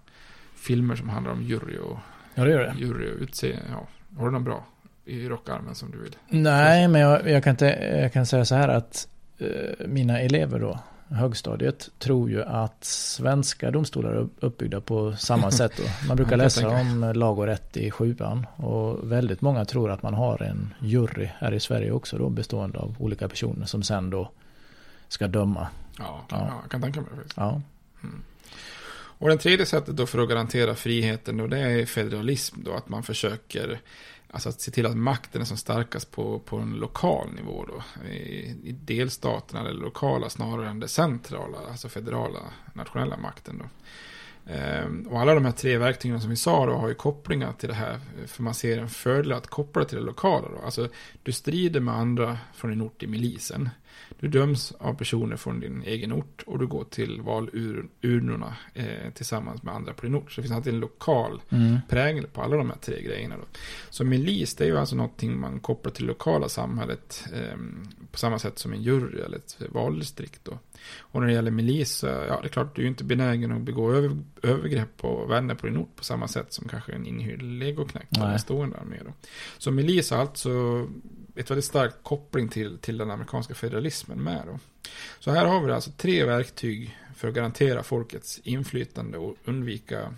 filmer som handlar om jury och, Ja, det gör det. jury och utse. Ja. Har du någon bra i rockarmen som du vill? Nej, men jag, jag, kan, inte, jag kan säga så här att eh, mina elever då, högstadiet, tror ju att svenska domstolar är uppbyggda på samma sätt. Då. Man brukar läsa om lag och rätt i sjuan och väldigt många tror att man har en jury här i Sverige också då, bestående av olika personer som sen då ska döma. Ja, kan, Ja. ja. kan tänka mig det. Ja, Och den tredje sättet då för att garantera friheten då, det är federalism då, att man försöker Alltså att se till att makten är som starkast på, på en lokal nivå då. I, I delstaterna eller lokala snarare än det centrala, alltså federala, nationella makten då. Ehm, och alla de här tre verktygen som vi sa då har ju kopplingar till det här. För man ser en fördel att koppla till det lokala då. Alltså du strider med andra från din ort i milisen. Du döms av personer från din egen ort och du går till valurnorna eh, tillsammans med andra på din ort. Så det finns alltid en lokal mm. prägel på alla de här tre grejerna. Då. Så milis, det är ju alltså någonting man kopplar till lokala samhället eh, på samma sätt som en jury eller ett valdistrikt. Då. Och när det gäller milis, ja det är klart du är ju inte benägen att begå över, övergrepp på vänner på din ort på samma sätt som kanske en inhyrd legoknäckt eller Nej. en stående armé. Då. Så milis har alltså ett väldigt starkt koppling till, till den amerikanska federalismen med. Då. Så här har vi alltså tre verktyg för att garantera folkets inflytande och undvika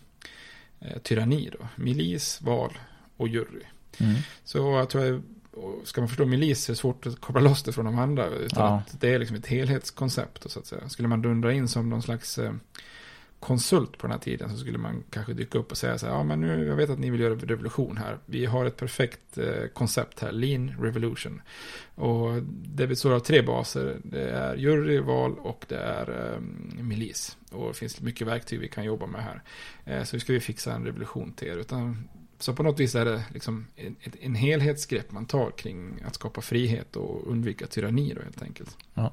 eh, tyranni. Då. Milis, val och jury. Mm. Så jag tror och ska man förstå milis är det svårt att koppla loss det från de andra. Utan Ja. att det är liksom ett helhetskoncept. då, Så att säga. Skulle man dundra in som någon slags eh, konsult på den här tiden så skulle man kanske dyka upp och säga så här, ja men nu, jag vet att ni vill göra revolution här. Vi har ett perfekt eh, koncept här, lean revolution. Och det består av tre baser. Det är jury, val och det är eh, milis. Och det finns mycket verktyg vi kan jobba med här. Eh, så ska vi fixa en revolution till er. Utan, så på något vis är det liksom en, en helhetsgrepp man tar kring att skapa frihet och undvika tyranni då helt enkelt. Ja.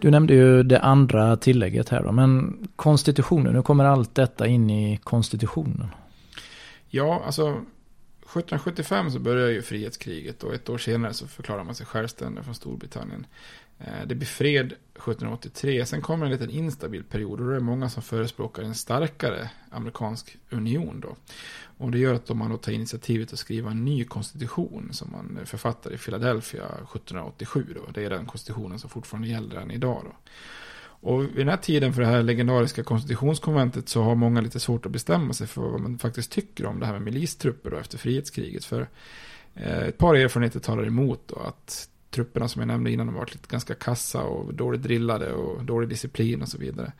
Du nämnde ju det andra tillägget här då, men konstitutionen, hur kommer allt detta in i konstitutionen? Ja, alltså 1775 så börjar ju frihetskriget och ett år senare så förklarar man sig självständig från Storbritannien. Eh, det blir fred 1783, sen kommer en liten instabil period och då är det många som förespråkar en starkare amerikansk union då. Och det gör att om man då tar initiativet att skriva en ny konstitution som man författar i Philadelphia 1787 då. Det är den konstitutionen som fortfarande gäller än idag då. Och vid den här tiden för det här legendariska konstitutionskonventet så har många lite svårt att bestämma sig för vad man faktiskt tycker om det här med milistrupper då efter frihetskriget. För eh, ett par erfarenheter talar emot då att trupperna som jag nämnde innan har varit lite ganska kassa och dåligt drillade och dålig disciplin och så vidare.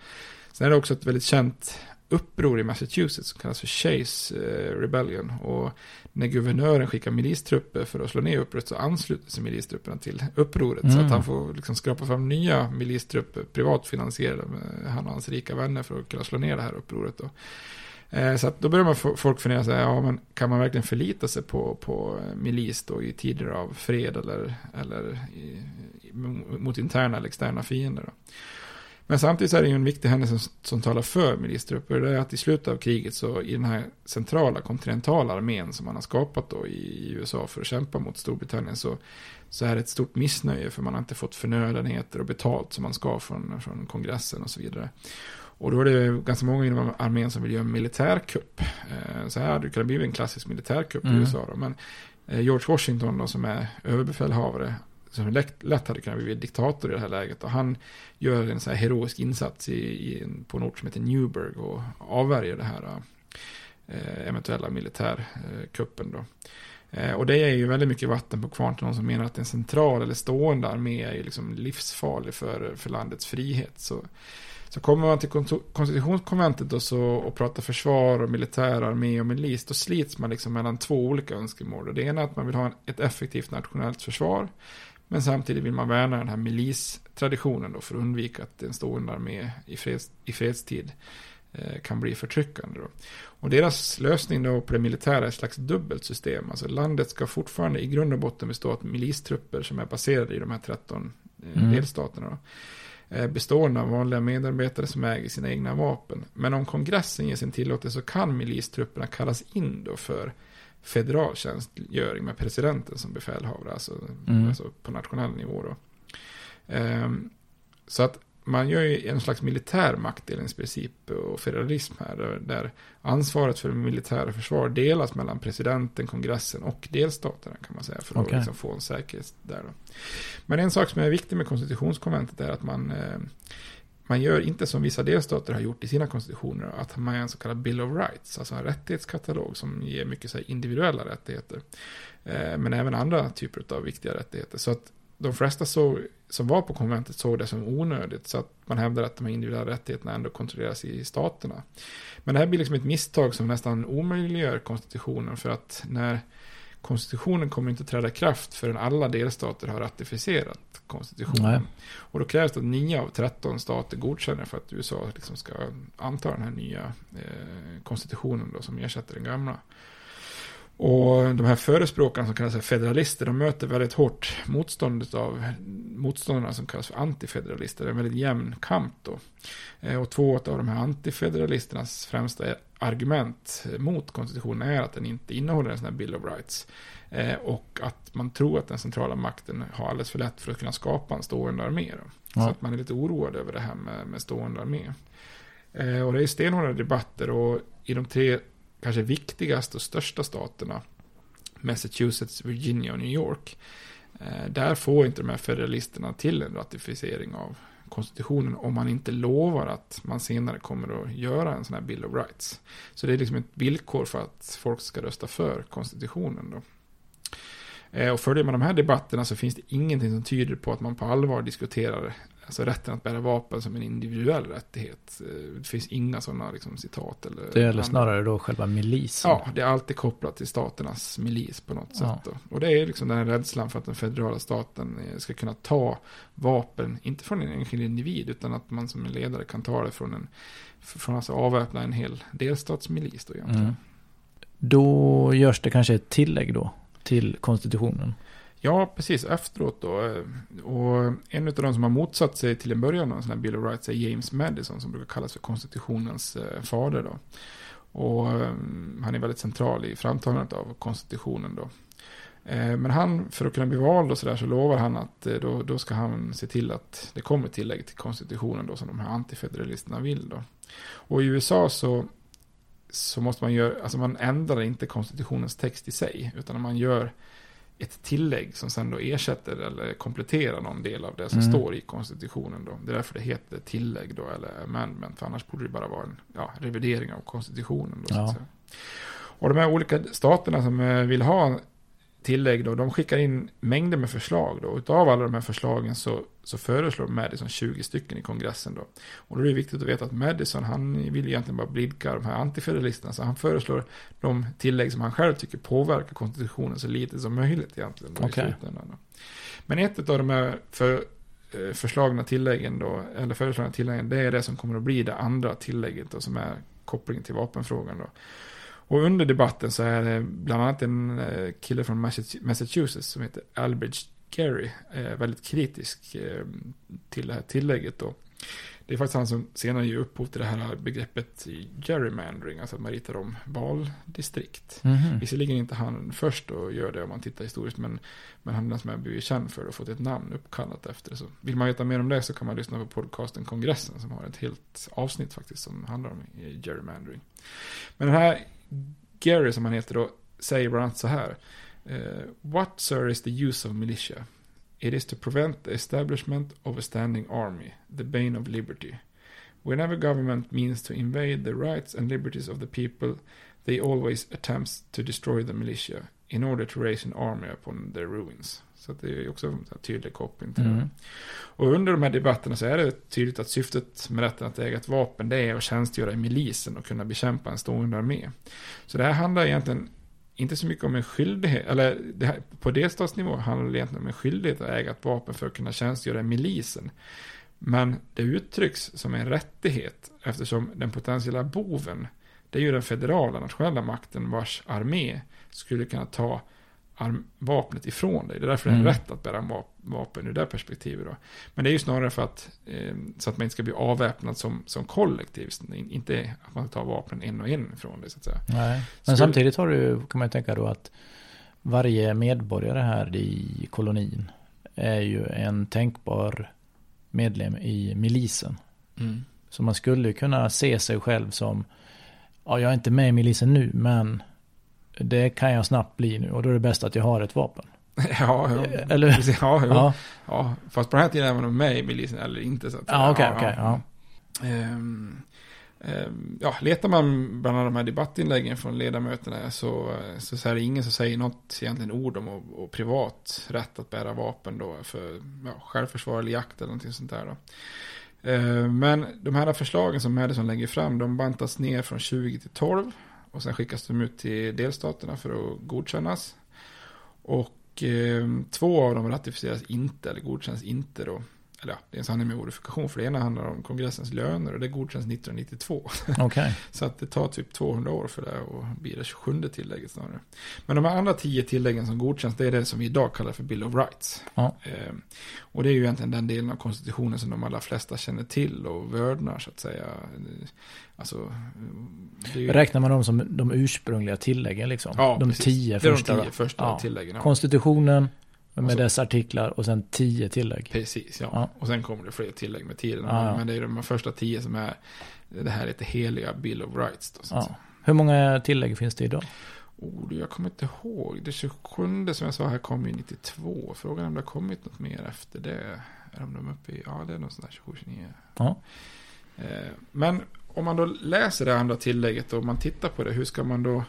Sen är det också ett väldigt känt uppror i Massachusetts som kallas för Chase eh, Rebellion. Och när guvernören skickar milistrupper för att slå ner upproret så ansluter sig milistrupperna till upproret. Så Mm. att han får liksom skrapa fram nya milistrupper, privat finansierade med han och hans rika vänner för att kunna slå ner det här upproret. Då. Eh, Så då börjar man folk fundera sig, ja men kan man verkligen förlita sig på, på milis då i tider av fred eller, eller i, mot interna eller externa fiender? Då? Men samtidigt så är det ju en viktig händelse som, som talar för milistrupper. Det är att i slutet av kriget så i den här centrala kontinentala armén som man har skapat då i USA för att kämpa mot Storbritannien så, så är det ett stort missnöje för man har inte fått förnödenheter och betalt som man ska från, från kongressen och så vidare. Och då är det ganska många inom armén som vill göra en militärkupp. Eh, så här hade det kunnat bli en klassisk militärkupp mm. i USA då. Men eh, George Washington då som är överbefälhavare som lätt, lätt hade kunnat bli diktator i det här läget. Och han gör en så här heroisk insats i, i, på en ort som heter Newburgh och avvärjer det här eh, eventuella militärkuppen då. Eh, och det är ju väldigt mycket vatten på kvarn till någon som menar att en central eller stående armé är ju liksom livsfarlig för, för landets frihet. Så, så kommer man till konstitutionskonventet och, så, och pratar försvar och militär, armé och milis, då slits man liksom mellan två olika önskemål. Det ena är att man vill ha ett effektivt nationellt försvar, men samtidigt vill man värna den här milistraditionen då för att undvika att en stående armé i, freds, i fredstid eh, kan bli förtryckande. Då. Och deras lösning då på det militära är ett slags dubbelt system. Alltså landet ska fortfarande i grund och botten bestå av milistrupper som är baserade i de här 13 eh, mm. delstaterna. Då. Eh, bestående av vanliga medarbetare som äger sina egna vapen. Men om kongressen ger sin tillåtelse så kan milistrupperna kallas in då för federal tjänstgöring med presidenten som befälhavare, alltså, mm. alltså på nationell nivå. Då. Um, så att man gör ju en slags militär maktdelningsprincip och federalism här, där, där ansvaret för det militära försvar delas mellan presidenten, kongressen och delstaterna kan man säga, för okay. att liksom få en säkerhet där. Då. Men en sak som är viktig med konstitutionskonventet är att man eh, man gör inte som vissa delstater har gjort i sina konstitutioner, att man gör en så kallad Bill of Rights, alltså en rättighetskatalog som ger mycket så individuella rättigheter. Eh, men även andra typer av viktiga rättigheter. Så att de flesta såg, som var på konventet såg det som onödigt, så att man hävdar att de här individuella rättigheterna ändå kontrolleras i staterna. Men det här blir liksom ett misstag som nästan omöjliggör konstitutionen, för att när konstitutionen kommer inte träda kraft förrän alla delstater har ratificerat konstitutionen. Nej. Och då krävs det att 9 av 13 stater godkänner för att USA liksom ska anta den här nya eh, konstitutionen då, som ersätter den gamla. Och de här förespråkarna som kallas för federalister, de möter väldigt hårt motståndet av motståndarna som kallas för antifederalister. Det är en väldigt jämn kamp då. Eh, och två av de här antifederalisternas främsta argument mot konstitutionen är att den inte innehåller en sån här Bill of Rights. Eh, och att man tror att den centrala makten har alldeles för lätt för att kunna skapa en stående armé. Ja. Så att man är lite oroad över det här med, med stående armé. Eh, och det är stenhårda debatter och i de tre kanske viktigaste och största staterna, Massachusetts, Virginia och New York, eh, där får inte de här federalisterna till en ratificering av konstitutionen om man inte lovar att man senare kommer att göra en sån här Bill of Rights. Så det är liksom ett villkor för att folk ska rösta för konstitutionen då. Eh, och följer man de här debatterna så finns det ingenting som tyder på att man på allvar diskuterar alltså rätten att bära vapen som en individuell rättighet. Eh, det finns inga sådana liksom, citat. Eller det gäller snarare då själva milisen. Ja, det är alltid kopplat till staternas milis på något ja. sätt. Då. Och det är liksom den här rädslan för att den federala staten eh, ska kunna ta vapen, inte från en enskild individ, utan att man som en ledare kan ta det från en, från alltså avväpna en hel delstatsmilis då egentligen. Mm. Då görs det kanske ett tillägg då till konstitutionen. Ja, precis efteråt då. Eh, och en av de som har motsatt sig till en början av en sån här Bill of Rights är James Madison som brukar kallas för konstitutionens eh, fader då. Och eh, han är väldigt central i framtagandet av konstitutionen då. Men han, för att kunna bli vald och sådär, så lovar han att då, då ska han se till att det kommer tillägg till konstitutionen då som de här antifederalisterna vill då. Och i USA så, så måste man göra, alltså man ändrar inte konstitutionens text i sig, utan man gör ett tillägg som sen då ersätter eller kompletterar någon del av det som mm. står i konstitutionen. Då. Det är därför det heter tillägg då, eller amendment, för annars borde det bara vara en ja, revidering av konstitutionen. Då, ja. Och de här olika staterna som eh, vill ha tillägg då, de skickar in mängder med förslag då. Utav alla de här förslagen så, så föreslår Madison 20 stycken i kongressen då. Och då är det viktigt att veta att Madison, han vill egentligen bara blidka de här antifederalisterna. Så han föreslår de tillägg som han själv tycker påverkar konstitutionen så lite som möjligt egentligen. Okay. Men ett av de här för, eh, förslagna tilläggen då, eller föreslagna tilläggen, det är det som kommer att bli det andra tillägget då, som är kopplingen till vapenfrågan då. Och under debatten så är det bland annat en eh, kille från Massachusetts som heter Albridge Gary väldigt kritisk eh, till det här tillägget då. Det är faktiskt han som senare ger upphov till det här begreppet gerrymandering, alltså att man ritar om valdistrikt. Mhm. Visserligen inte han först och gör det om man tittar historiskt, men, men han är den som har blivit känd för och fått ett namn uppkallat efter. Så vill man veta mer om det så kan man lyssna på podcasten Kongressen som har ett helt avsnitt faktiskt som handlar om gerrymandering. Men den här Gary som han heter då säger bland annat så här. Eh, What sir is the use of militia? It is to prevent the establishment of a standing army, the bane of liberty. Whenever government means to invade the rights and liberties of the people, they always attempts to destroy the militia in order to raise an army upon their ruins. Så det är också en tydlig koppling till det. Mm. Och under de här debatterna så är det tydligt att syftet med rätten att äga ett vapen det är att tjänstgöra i milisen och kunna bekämpa en stående armé. Så det här handlar egentligen inte så mycket om en skyldighet, eller det här, på delstatsnivå handlar det egentligen om en skyldighet att äga ett vapen för att kunna tjänstgöra i milisen. Men det uttrycks som en rättighet eftersom den potentiella boven, det är ju den federala nationella makten vars armé skulle kunna ta arm- vapnet ifrån dig. Det är därför det är en Mm. rätt att bära vap- vapen ur det perspektivet. Då. Men det är ju snarare för att, eh, så att man inte ska bli avväpnad som, som kollektiv. Inte att man tar vapnen en och en ifrån dig så att säga. Nej. Men Skulle- samtidigt har du, kan man ju tänka då att varje medborgare här i kolonin är ju en tänkbar medlem i milisen. Mm. Så man skulle kunna se sig själv som, ja jag är inte med i milisen nu, men det kan jag snabbt bli nu och då är det bäst att jag har ett vapen. Ja, ja, Eller- ja, ja. Ja. ja. Fast på den här tiden är man med i milisen eller inte. Så att, Ja, okej, okej, ja. Ehm, ehm, ja, letar man bland de här debattinläggen från ledamöterna så, så, så är det ingen som säger något egentligen ord om och, och privat rätt att bära vapen då för ja, självförsvar eller jakt eller någonting sånt där. Då. Ehm, Men de här förslagen som Madison lägger fram, de bantas ner från 20 till 12 och sen skickas de ut till delstaterna för att godkännas. Och eh, två av dem ratificeras inte eller godkänns inte då. Eller ja, det är en sanning med modifikation för det ena handlar om kongressens löner och det godkänns 1992. Okej. Så att det tar typ 200 år för det och blir det 27 tillägget snarare. Men de här andra tio tilläggen som godkänns det är det som vi idag kallar för Bill of Rights. Ja. Eh, och det är ju egentligen den delen av konstitutionen som de allra flesta känner till och vördnar så att säga. Alltså, ju... Räknar man dem som de ursprungliga tilläggen liksom? Ja, de precis. tio Det är de första. tio första tilläggen, ja. Konstitutionen med så- dess artiklar och sen tio tillägg. Precis, ja. Ja. Och sen kommer det fler tillägg med tiden. Ja. Men det är de första tio som är det här heter heliga Bill of Rights. Då, Ja. Hur många tillägg finns det idag? Oh, jag kommer inte ihåg. Det 27 som jag sa här kom ju 92. Frågan är om det har kommit något mer efter det. Är om de är uppe i, ja det är något sånt där 27-29. Ja. Eh, Men om man då läser det andra tillägget och man tittar på det, hur ska man då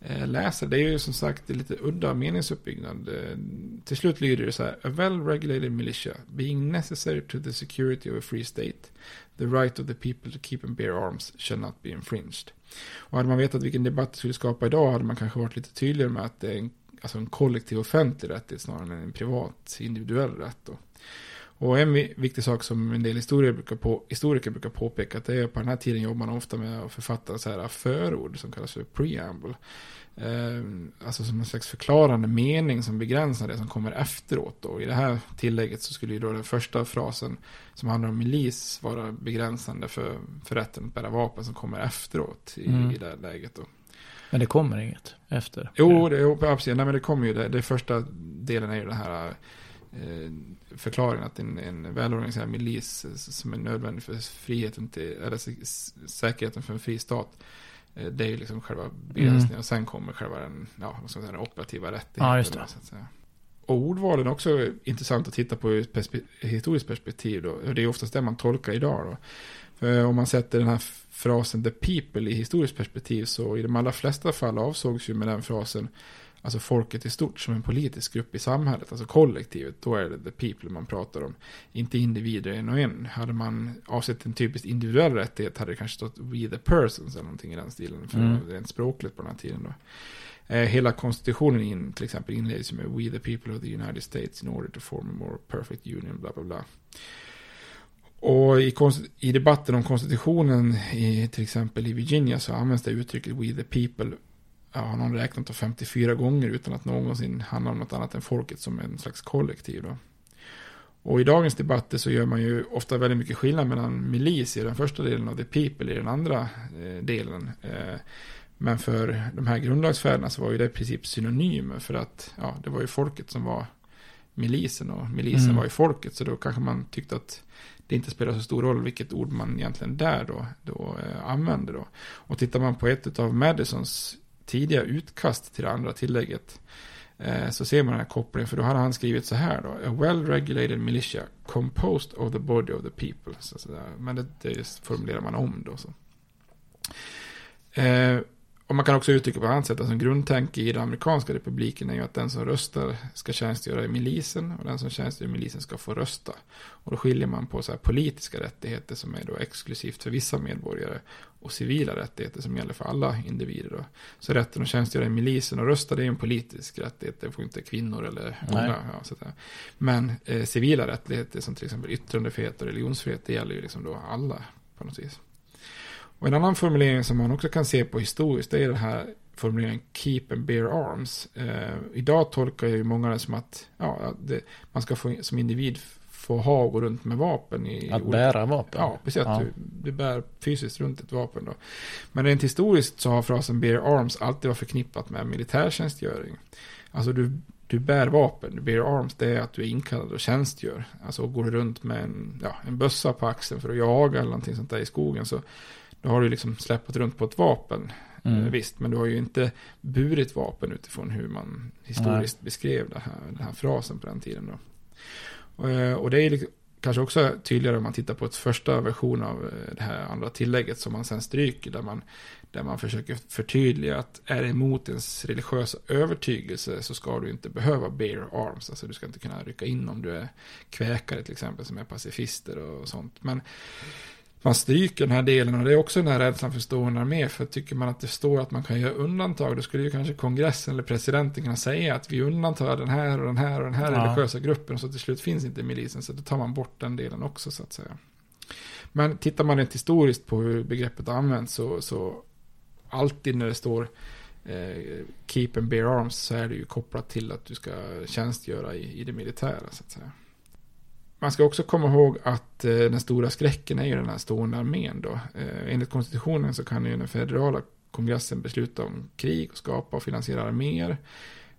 Eh, läser. Det är ju som sagt lite udda meningsuppbyggnad. Eh, till slut lyder det så här. A well-regulated militia, being necessary to the security of a free state, the right of the people to keep and bear arms shall not be infringed. Och hade man vetat vilken debatt det skulle skapa idag hade man kanske varit lite tydligare med att det är en, alltså en kollektiv offentlig rättighet snarare än en privat individuell rätt. Då. Och en vi- viktig sak som en del historiker brukar, på, historiker brukar påpeka att det är på den här tiden jobbar man ofta med att författa så här förord som kallas för preamble. Eh, alltså som en slags förklarande mening som begränsar det som kommer efteråt. Då. I det här tillägget så skulle ju då den första frasen som handlar om milis vara begränsande för, för rätten att bära vapen som kommer efteråt i, Mm. i det här läget. Då. Men det kommer inget efter. Jo, det, jo, absolut. Nej, men det kommer ju. Det, det första delen är ju den här eh, förklaringen att en, en välorganiserad milis eh, som är nödvändig för friheten till, eller säkerheten för en fri stat. eh, Det är ju liksom själva begränsningen Mm. och sen kommer själva den, ja, vad ska man säga, den operativa rättigheten. Ja, just det. Så att säga. Och ordvalen är också intressant att titta på ur ett perspe- historiskt perspektiv. Då. Det är oftast det man tolkar idag. Då. För om man sätter den här frasen the people i historiskt perspektiv så i de allra flesta fall avsågs ju med den frasen alltså folket i stort som en politisk grupp i samhället, alltså kollektivet, då är det the people man pratar om. Inte individer en och en. Hade man avsett en typiskt individuell rättighet hade det kanske stått we the persons eller någonting i den stilen, för Mm. rent språkligt på den här tiden då. Eh, hela konstitutionen in, till exempel inleds med We the people of the United States in order to form a more perfect union, bla bla bla. Och i, i debatten om konstitutionen i till exempel i Virginia så används det uttrycket We the people ja, har någon räknat till 54 gånger utan att någonsin handla om något annat än folket som en slags kollektiv. Då. Och i dagens debatter så gör man ju ofta väldigt mycket skillnad mellan milis i den första delen och the people i den andra eh, delen. Eh, men för de här grundlagsfäderna så var ju det i princip synonymer för att ja, det var ju folket som var milisen och milisen Mm. var ju folket. Så då kanske man tyckte att det inte spelar så stor roll vilket ord man egentligen där då, då eh, använde då. Och tittar man på ett av Madisons tidiga utkast till det andra tillägget eh, så ser man den här kopplingen, för då hade han skrivit så här då. A well-regulated militia composed of the body of the people. Så, så där. Men det, det formulerar man om då. Så. Eh, och man kan också uttrycka på ett annat sätt, alltså en grundtanke i den amerikanska republiken är ju att den som röstar ska tjänstgöra i milisen och den som tjänstgör i milisen ska få rösta. Och då skiljer man på så här politiska rättigheter som är då exklusivt för vissa medborgare och civila rättigheter som gäller för alla individer. Då. Så rätten att tjänstgöra i milisen och rösta det är en politisk rättighet, det får inte kvinnor eller unga. Ja, så. Men eh, civila rättigheter som till exempel yttrandefrihet och religionsfrihet, det gäller ju liksom då alla på något vis. Och en annan formulering som man också kan se på historiskt, det är den här formuleringen keep and bear arms. Eh, idag tolkar ju många det som att ja, det, man ska få, som individ få ha och gå runt med vapen. I Att olika- bära vapen. Ja, precis. Att Ja. Du, du bär fysiskt runt ett vapen då. Men rent historiskt så har frasen bear arms alltid varit förknippat med militärtjänstgöring. Alltså du, du bär vapen, du bear arms, det är att du är inkallad och tjänstgör. Alltså går du runt med en, ja, en bössa på axeln för att jaga eller någonting sånt där i skogen så då har du liksom släppt runt på ett vapen. Mm. Eh, Visst, men du har ju inte burit vapen utifrån hur man historiskt beskrev det här, den här frasen på den tiden. Då. Eh, och, det är liksom, kanske också tydligare om man tittar på ett första version av eh, det här andra tillägget som man sen stryker. Där man, där man försöker förtydliga att är det emot ens religiösa övertygelse så ska du inte behöva bear arms. Alltså du ska inte kunna rycka in om du är kväkare till exempel som är pacifister och sånt. Men man stryker den här delen och det är också den här rädslan för stående armé. För tycker man att det står att man kan göra undantag då skulle ju kanske kongressen eller presidenten kunna säga att vi undantar den här och den här och den här Ja. religiösa gruppen så till slut finns inte milisen så då tar man bort den delen också så att säga. Men tittar man rent historiskt på hur begreppet används så, så alltid när det står eh, keep and bear arms så är det ju kopplat till att du ska tjänstgöra i, i det militära så att säga. Man ska också komma ihåg att eh, den stora skräcken är ju den här stående armén då. Eh, enligt konstitutionen så kan ju den federala kongressen besluta om krig och skapa och finansiera arméer.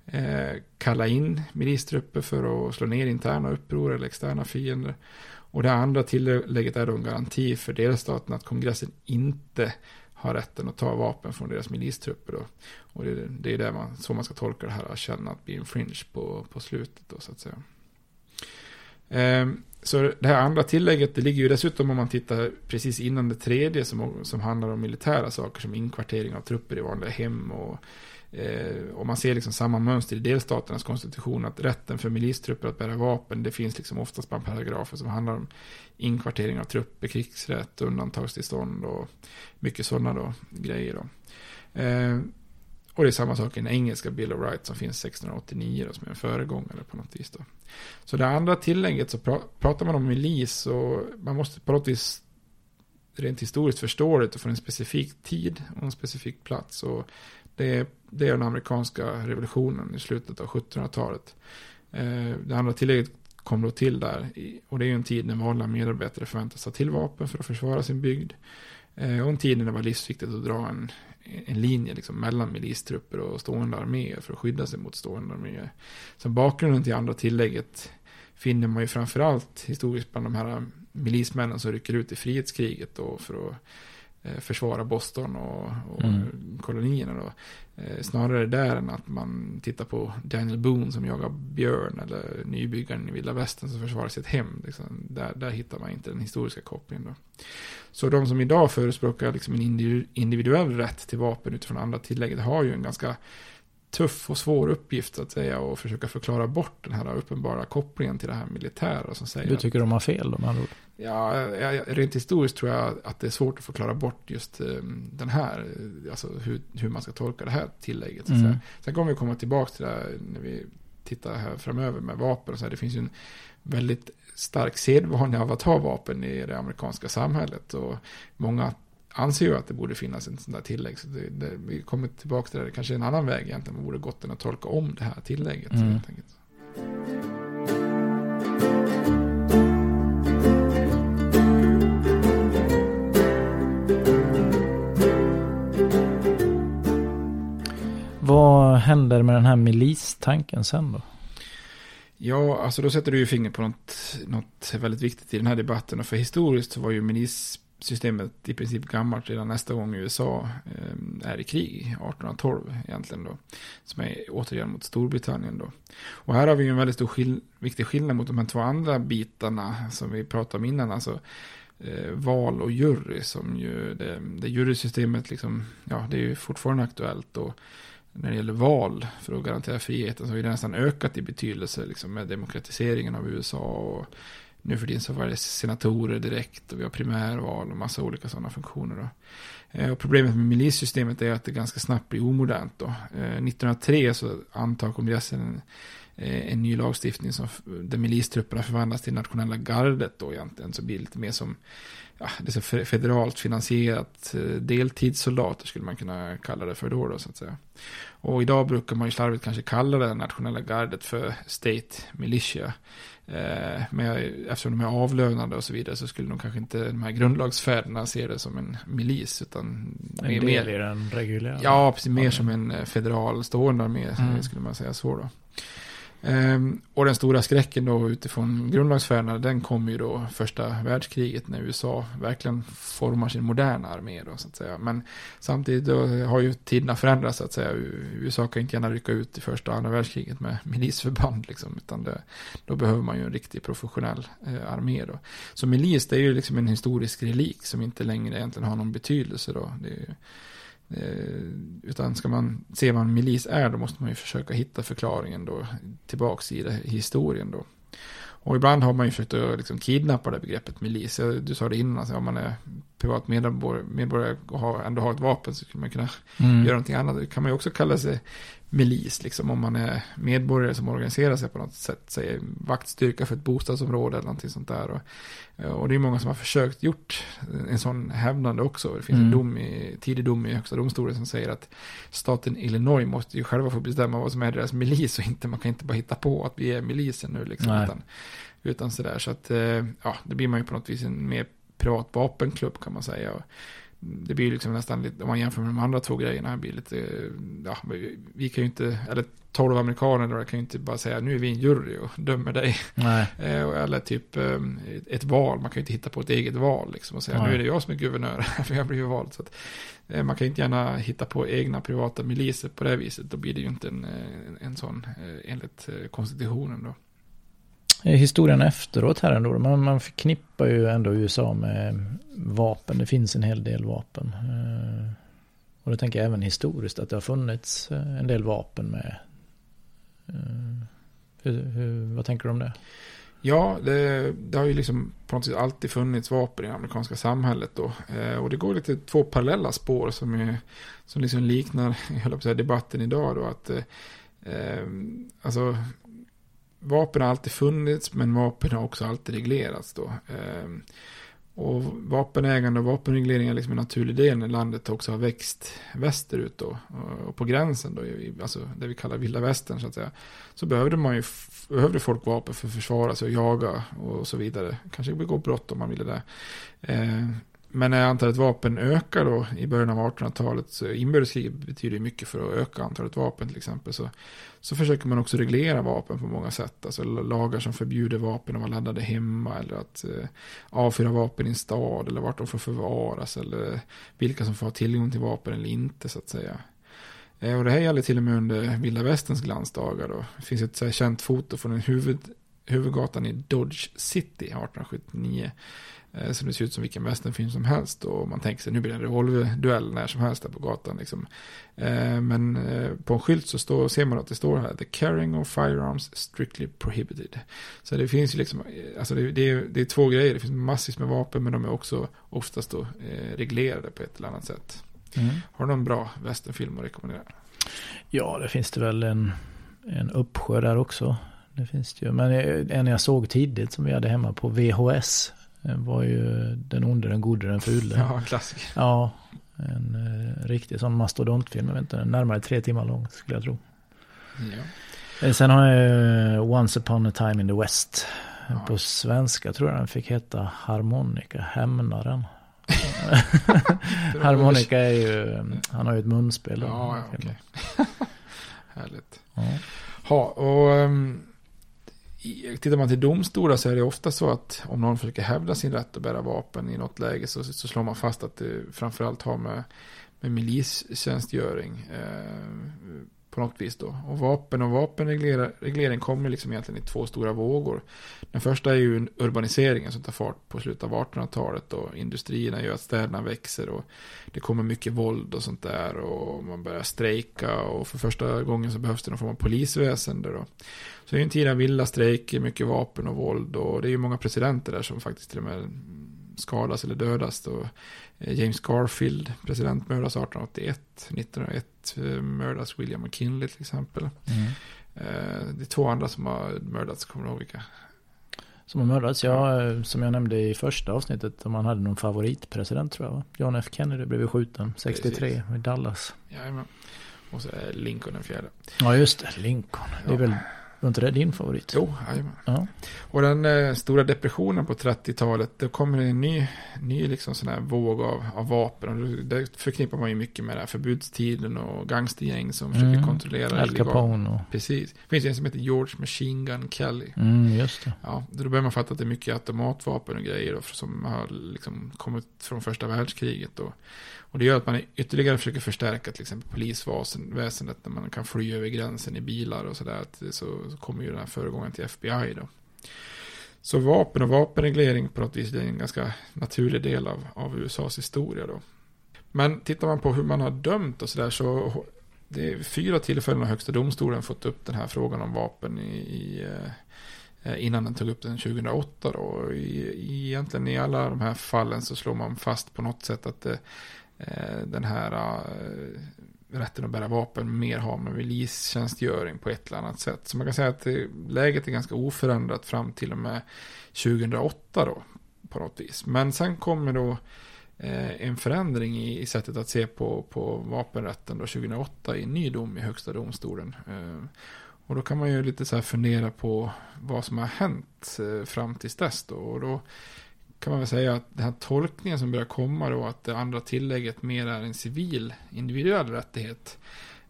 Eh, kalla in milistrupper för att slå ner interna uppror eller externa fiender. Och det andra tillägget är då en garanti för delstaten att kongressen inte har rätten att ta vapen från deras milistrupper då. Och det, är- det är där man, så man ska tolka det här, att känna att bli infringe på, på slutet då så att säga. Ehm, så det här andra tillägget, det ligger ju dessutom om man tittar precis innan det tredje som, som handlar om militära saker som inkvartering av trupper i vanliga hem och eh, och man ser liksom samma mönster i delstaternas konstitution att rätten för milistrupper att bära vapen det finns liksom oftast bland paragrafer som handlar om inkvartering av trupper, krigsrätt, undantagstillstånd och mycket sådana då grejer då. Ehm, och det är samma sak i den engelska Bill of Rights som finns 1689 då, som är en föregångare på något vis då. Så det andra tillägget så pra- pratar man om milis och man måste på något vis rent historiskt förstå det från en specifik tid och en specifik plats. Och det, är, det är den amerikanska revolutionen i slutet av 1700-talet. Eh, det andra tillägget kom då till där i- och det är ju en tid när vanliga medarbetare förväntas ta till vapen för att försvara sin bygd. Eh, och en tid när det var livsviktigt att dra en, en linje liksom mellan milistrupper och stående arméer för att skydda sig mot stående arméer. Så bakgrunden till andra tillägget finner man ju framförallt historiskt bland de här milismännen som rycker ut i frihetskriget då för att försvara Boston och, och Mm. kolonierna då. Eh, snarare där än att man tittar på Daniel Boone som jagar björn eller nybyggaren i vilda västern som försvarar sitt hem. Liksom. Där, där hittar man inte den historiska kopplingen då. Så de som idag förespråkar liksom en individu- individuell rätt till vapen utifrån andra tillägget har ju en ganska tuff och svår uppgift att säga och försöka förklara bort den här uppenbara kopplingen till det här militära som säger Du att- tycker de har fel då med andra ord? Ja, rent historiskt tror jag att det är svårt att förklara bort just eh, den här, alltså hur, hur man ska tolka det här tillägget. Mm. Sen kommer vi komma tillbaka till det här när vi tittar här framöver med vapen och så här. Det finns ju en väldigt stark sedvana av att ha vapen i det amerikanska samhället och många anser ju att det borde finnas en sån där tillägg. Så det, det, vi kommer tillbaka till det, det kanske är en annan väg egentligen. Man borde gått än att tolka om det här tillägget. Mm. helt enkelt. Vad händer med den här milistanken sen då? Ja, alltså då sätter du ju fingret på något, något väldigt viktigt i den här debatten. Och för historiskt så var ju milissystemet i princip gammalt redan nästa gång USA eh, är i krig, 1812 egentligen då. Som är återigen mot Storbritannien då. Och här har vi ju en väldigt stor skill viktig skillnad mot de här två andra bitarna som vi pratade om innan. Alltså eh, val och jury som ju, det, det jurysystemet liksom, ja det är ju fortfarande aktuellt. Och när det gäller val för att garantera friheten så har det nästan ökat i betydelse liksom, med demokratiseringen av USA. Och nu för tiden så var det senatorer direkt och vi har primärval och massa olika sådana funktioner. Då. Eh, och problemet med milissystemet är att det ganska snabbt blir omodernt. Då. Eh, 1903 så antar kongressen en, eh, en ny lagstiftning som, där milistrupperna förvandlas till nationella gardet då egentligen. Så blir det lite mer som ja, det är federalt finansierat deltidssoldater skulle man kunna kalla det för då, då så att säga. Och idag brukar man ju slarvigt kanske kalla det nationella gardet för State Militia. Eh, men eftersom de är avlönade och så vidare så skulle nog kanske inte de här grundlagsfäderna se det som en milis. Utan en mer, del i den reguljära? Ja, precis. Mer som en eh, federal stående armé, mm. skulle man säga så då. Ehm, och den stora skräcken då utifrån grundlagsfärderna, den kom ju då första världskriget när USA verkligen formar sin moderna armé då så att säga. Men samtidigt då har ju tiderna förändrats så att säga. USA kan inte gärna rycka ut i första och andra världskriget med milisförband liksom, utan det, då behöver man ju en riktig professionell eh, armé då. Så milis det är ju liksom en historisk relik som inte längre egentligen har någon betydelse då. Det är ju, utan ska man se vad en milis är då måste man ju försöka hitta förklaringen då tillbaks i det, historien då. Och ibland har man ju försökt att liksom kidnappa det begreppet milis. Du sa det innan, alltså om man är privat medborgare, medborgare och har, ändå har ett vapen så skulle man kunna mm. göra någonting annat. Det kan man ju också kalla sig milis, liksom om man är medborgare som organiserar sig på något sätt, säger vaktstyrka för ett bostadsområde eller någonting sånt där. Och, och det är många som har försökt gjort en sån hävdande också. Det finns mm. en dom i, tidig dom i högsta domstolen som säger att staten Illinois måste ju själva få bestämma vad som är deras milis och inte, man kan inte bara hitta på att vi är milisen nu liksom. Utan, utan sådär, så att eh, ja, det blir man ju på något vis en mer privat vapenklubb kan man säga. Och, det blir liksom nästan lite, om man jämför med de andra två grejerna, blir lite, ja, vi kan ju inte, eller tolv amerikaner då kan ju inte bara säga nu är vi en jury och dömer dig. Eh, eller typ eh, ett val, man kan ju inte hitta på ett eget val liksom och säga Nej. nu är det jag som är guvernör, för jag blir ju vald. Så att, eh, man kan ju inte gärna hitta på egna privata miliser på det viset, då blir det ju inte en, en sån enligt konstitutionen då. Historien efteråt här ändå, man, man förknippar ju ändå USA med vapen, det finns en hel del vapen. Eh, och då tänker jag även historiskt att det har funnits eh, en del vapen med eh, hur, hur, vad tänker du om det? Ja, det, det, har ju liksom på något sätt alltid funnits vapen i det amerikanska samhället då. Eh, och det går lite två parallella spår som, är, som liksom liknar jag höll på att säga, debatten idag då. Att, eh, alltså, vapen har alltid funnits men vapen har också alltid reglerats då. Ehm, och vapenägande och vapenreglering är liksom en naturlig del när landet också har växt västerut då. Och på gränsen då, alltså det vi kallar vilda västern så att säga. Så behövde man ju, behövde folk vapen för att försvara sig och jaga och så vidare. Kanske begå brott om man ville det. Ehm, men när antalet vapen ökar då i början av 1800-talet, så inbördeskriget betyder mycket för att öka antalet vapen till exempel, så, så försöker man också reglera vapen på många sätt. Alltså lagar som förbjuder vapen att vara laddade hemma, eller att eh, avfyra vapen i en stad, eller vart de får förvaras, eller vilka som får ha tillgång till vapen eller inte så att säga. Eh, och det här gäller till och med under vilda västerns glansdagar då. Det finns ett så här känt foto från en huvud, huvudgatan i Dodge City 1879 så det ser ut som vilken westernfilm som helst. Och man tänker sig nu blir det en revolverduell när som helst där på gatan. Liksom. Eh, men eh, på en skylt så står, ser man att det står här The carrying of firearms strictly prohibited. Så det finns ju liksom, alltså det, det, är, det är två grejer. Det finns massvis med vapen men de är också oftast då reglerade på ett eller annat sätt. Mm. Har du någon bra westernfilm att rekommendera? Ja, det finns det väl en, en uppsjö där också. Det finns det ju. Men en jag såg tidigt som vi hade hemma på VHS var ju Den onde, den gode, den fule. Ja, klassiker. Ja, en eh, riktig sån mastodontfilm. Jag vet inte, närmare tre timmar lång skulle jag tro. Ja. Eh, sen har jag eh, Once upon a time in the West. Ja. På svenska tror jag den fick heta Harmonika, Hämnaren. Harmonika är ju, han har ju ett munspel. Ja, ja, okay. Härligt. Ja. Ha, och um, tittar man till domstolar så är det ofta så att om någon försöker hävda sin rätt att bära vapen i något läge så, så slår man fast att det framförallt har med, med milistjänstgöring eh, på något vis då. Och vapen och vapenreglering kommer liksom egentligen i två stora vågor. Den första är ju urbaniseringen som tar fart på slutet av 1800-talet och industrierna gör att städerna växer och det kommer mycket våld och sånt där och man börjar strejka och för första gången så behövs det någon form av polisväsende då. Så det är ju en tid av vilda strejker, mycket vapen och våld och det är ju många presidenter där som faktiskt till och med skadas eller dödas. Då. Eh, James Garfield, president, mördas 1881. 1901 eh, mördas William McKinley till exempel. Mm. Eh, Det är två andra som har mördats, kommer du ihåg vilka? Som har mördats, ja, som jag nämnde i första avsnittet, om man hade någon favoritpresident tror jag. va? John F Kennedy blev ju skjuten 63 i Dallas. Jajamän. Och så är Lincoln den fjärde. Ja, just det, Lincoln. Det är Ja. väl, var inte det din favorit? Jo, jajamän. Ja. Och den eh, stora depressionen på 30-talet, då kommer det en ny, ny liksom sån här våg av, av vapen. Och det förknippar man ju mycket med den här förbudstiden och gangstergäng som försöker Mm. kontrollera Al Capone och... Precis. Det finns en som heter George Machine Gun Kelly. Mm, just det. Ja, då börjar man fatta att det är mycket automatvapen och grejer då, som har liksom kommit från första världskriget. Då. Och det gör att man ytterligare försöker förstärka till exempel polisväsendet när man kan fly över gränsen i bilar och sådär. Så, så kommer ju den här föregångaren till FBI då. Så vapen och vapenreglering på något vis är en ganska naturlig del av, av USAs historia då. Men tittar man på hur man har dömt och sådär så det är fyra tillfällen har högsta domstolen fått upp den här frågan om vapen i, i eh, innan den tog upp den 2008 då. I, egentligen i alla de här fallen så slår man fast på något sätt att det, Eh, den här eh, rätten att bära vapen mer har med milistjänstgöring på ett eller annat sätt. Så man kan säga att eh, läget är ganska oförändrat fram till och med 2008 då på något vis. Men sen kommer då en förändring i, sättet att se på, på vapenrätten då 2008 i en ny dom i högsta domstolen. Och då kan man ju lite så här fundera på vad som har hänt fram tills dess då. Och då kan man väl säga att den här tolkningen som börjar komma då att det andra tillägget mer är en civil individuell rättighet.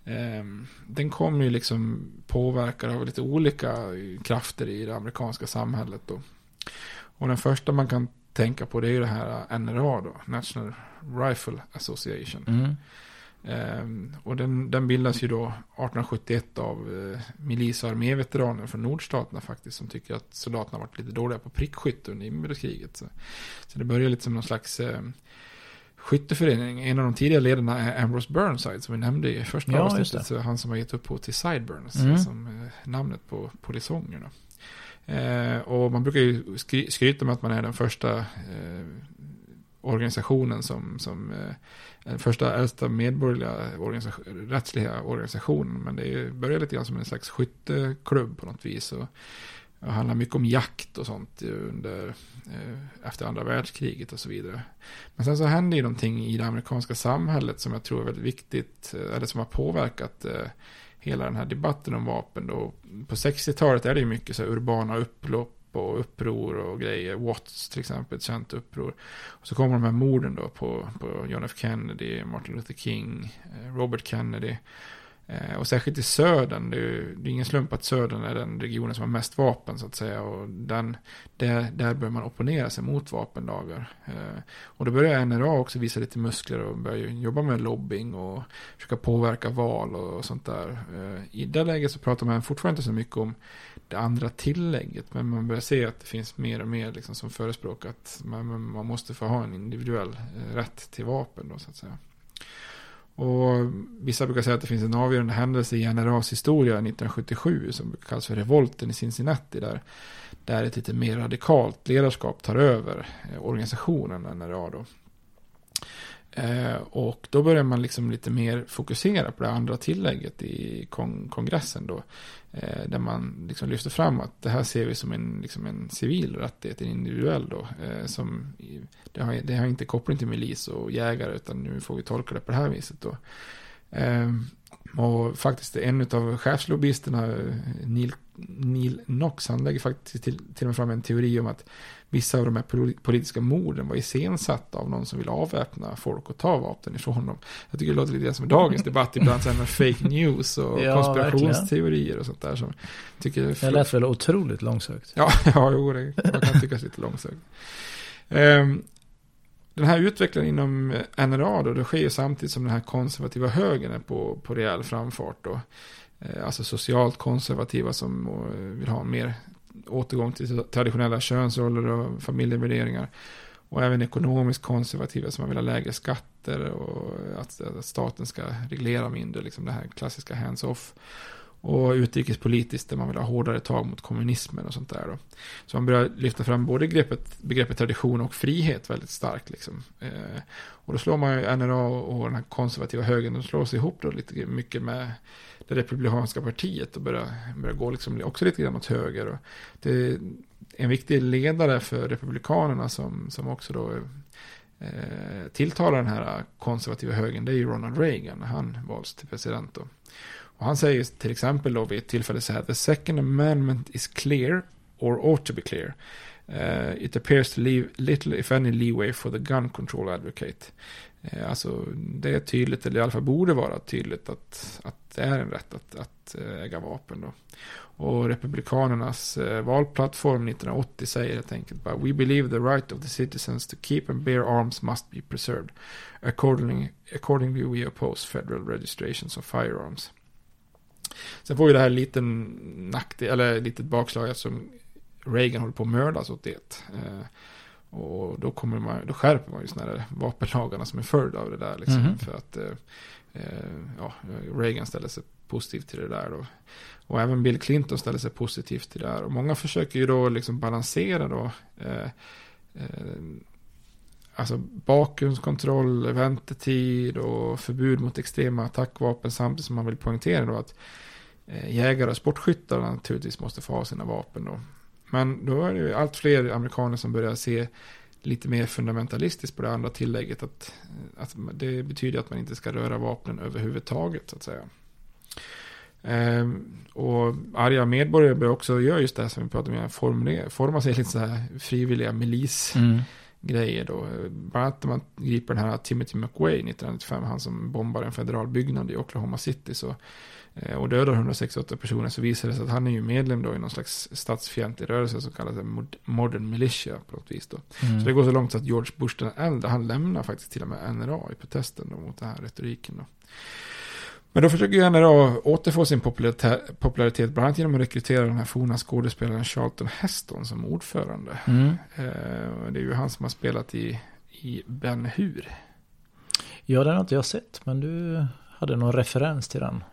Eh, den kommer ju liksom påverkad av lite olika krafter i det amerikanska samhället då. Och den första man kan tänka på det är ju det här NRA då, National Rifle Association. Mm. Ehm, och den, den bildas ju då 1871 av eh, milis och arméveteraner från nordstaterna faktiskt som tycker att soldaterna varit lite dåliga på prickskytte under inbördeskriget. Så, så det börjar lite som någon slags eh, skytteförening. En av de tidiga ledarna är Ambrose Burnside som vi nämnde i första Ja, avsnittet. Så han som har gett upphov till Sideburns Mm. som eh, namnet på polisongerna. Eh, och man brukar ju skry skryta med att man är den första eh, organisationen som, som eh, den första äldsta medborgerliga organisation, rättsliga organisationen. Men det började lite grann som en slags skytteklubb på något vis. Och, det handlar mycket om jakt och sånt under, eh, efter andra världskriget och så vidare. Men sen så hände ju någonting i det amerikanska samhället som jag tror är väldigt viktigt, eh, eller som har påverkat eh, hela den här debatten om vapen. Då. På 60-talet är det ju mycket så här urbana upplopp och uppror och grejer. Watts till exempel, ett känt uppror. Och så kommer de här morden då på, på John F Kennedy, Martin Luther King, eh, Robert Kennedy. Eh, och särskilt i södern, det är, ju- det är ingen slump att södern är den regionen som har mest vapen så att säga. Och den, där, där bör man opponera sig mot vapenlagar. Eh, och då börjar NRA också visa lite muskler och börjar jobba med lobbying och försöka påverka val och sånt där. Eh, I det läget så pratar man fortfarande inte så mycket om det andra tillägget. Men man börjar se att det finns mer och mer liksom som förespråkar att man, man måste få ha en individuell rätt till vapen då så att säga. Och vissa brukar säga att det finns en avgörande händelse i NRAs historia 1977 som kallas för revolten i Cincinnati där, där ett lite mer radikalt ledarskap tar över eh, organisationen NRA då. Eh, och då börjar man liksom lite mer fokusera på det andra tillägget i kong kongressen då. Eh, där man liksom lyfter fram att det här ser vi som en, liksom en civil rättighet, en individuell då. Eh, som, det, har, det har inte koppling till milis och jägare utan nu får vi tolka det på det här viset då. Eh, Och faktiskt en av chefslobbyisterna, Neil, Neil Knox, han lägger faktiskt till, till och med fram en teori om att vissa av de här politiska morden var iscensatta av någon som vill avväpna folk och ta vapen ifrån dem. Jag tycker det låter lite som dagens debatt ibland så här med fake news och ja, konspirationsteorier verkligen. och sånt där. Som tycker det lät väl otroligt långsökt. Ja, ja jo, det kan tyckas lite långsökt. Um, den här utvecklingen inom NRA då, det sker ju samtidigt som den här konservativa högern är på, på rejäl framfart då. Eh, alltså socialt konservativa som eh, vill ha mer återgång till traditionella könsroller och familjevärderingar. Och även ekonomiskt konservativa som man vill ha lägre skatter och att, att staten ska reglera mindre, liksom det här klassiska hands-off. Och utrikespolitiskt där man vill ha hårdare tag mot kommunismen och sånt där. Då. Så man börjar lyfta fram både begreppet, begreppet tradition och frihet väldigt starkt. Liksom. Eh, och då slår man ju NRA och den här konservativa högern, de slås ihop då lite mycket med det republikanska partiet och börjar, börjar gå liksom också lite grann åt höger. Och det är en viktig ledare för republikanerna som, som också då eh, tilltalar den här konservativa högern, det är ju Ronald Reagan han valts till president. Då. Och han säger till exempel då vid ett tillfälle så här, the second amendment is clear or ought to be clear. Uh, it appears to leave little if any leeway for the gun control advocate. Eh, alltså det är tydligt, eller i alla fall borde vara tydligt att, att det är en rätt att, att eh, äga vapen. Då. Och Republikanernas eh, valplattform 1980 säger helt enkelt bara We believe the right of the citizens to keep and bear arms must be preserved. Accordingly, accordingly we oppose federal registrations of firearms. Sen får ju det här lite nackdel, eller litet bakslag eftersom Reagan håller på att mördas åt det. Och då, kommer man, då skärper man ju sådana här vapenlagarna som är följd av det där. Liksom, mm. För att eh, eh, ja, Reagan ställer sig positivt till det där. Då. Och även Bill Clinton ställer sig positivt till det där. Och många försöker ju då liksom balansera då. Eh, eh, alltså bakgrundskontroll, väntetid och förbud mot extrema attackvapen samtidigt som man vill poängtera då att eh, jägare och sportskyttar naturligtvis måste få ha sina vapen då. Men då är det ju allt fler amerikaner som börjar se lite mer fundamentalistiskt på det andra tillägget att, att det betyder att man inte ska röra vapnen överhuvudtaget så att säga. Ehm, och arga medborgare börjar också göra just det här som vi pratade om, forma, forma sig lite så här frivilliga milis. Mm grejer då. Bland annat när man griper den här Timothy McWay 1995, han som bombar en federal byggnad i Oklahoma City så, och dödar 168 personer så visar det sig att han är ju medlem då i någon slags statsfientlig rörelse som kallas Modern Militia på något vis då. Mm. Så det går så långt så att George Bush den äldre, han lämnar faktiskt till och med NRA i protesten då mot den här retoriken då. Men då försöker ju NRA återfå sin popularitet, bland annat genom att rekrytera den här forna skådespelaren Charlton Heston som ordförande. Mm. Eh, det är ju han som har spelat i, i Ben Hur. Ja, den har inte jag sett, men du hade någon referens till den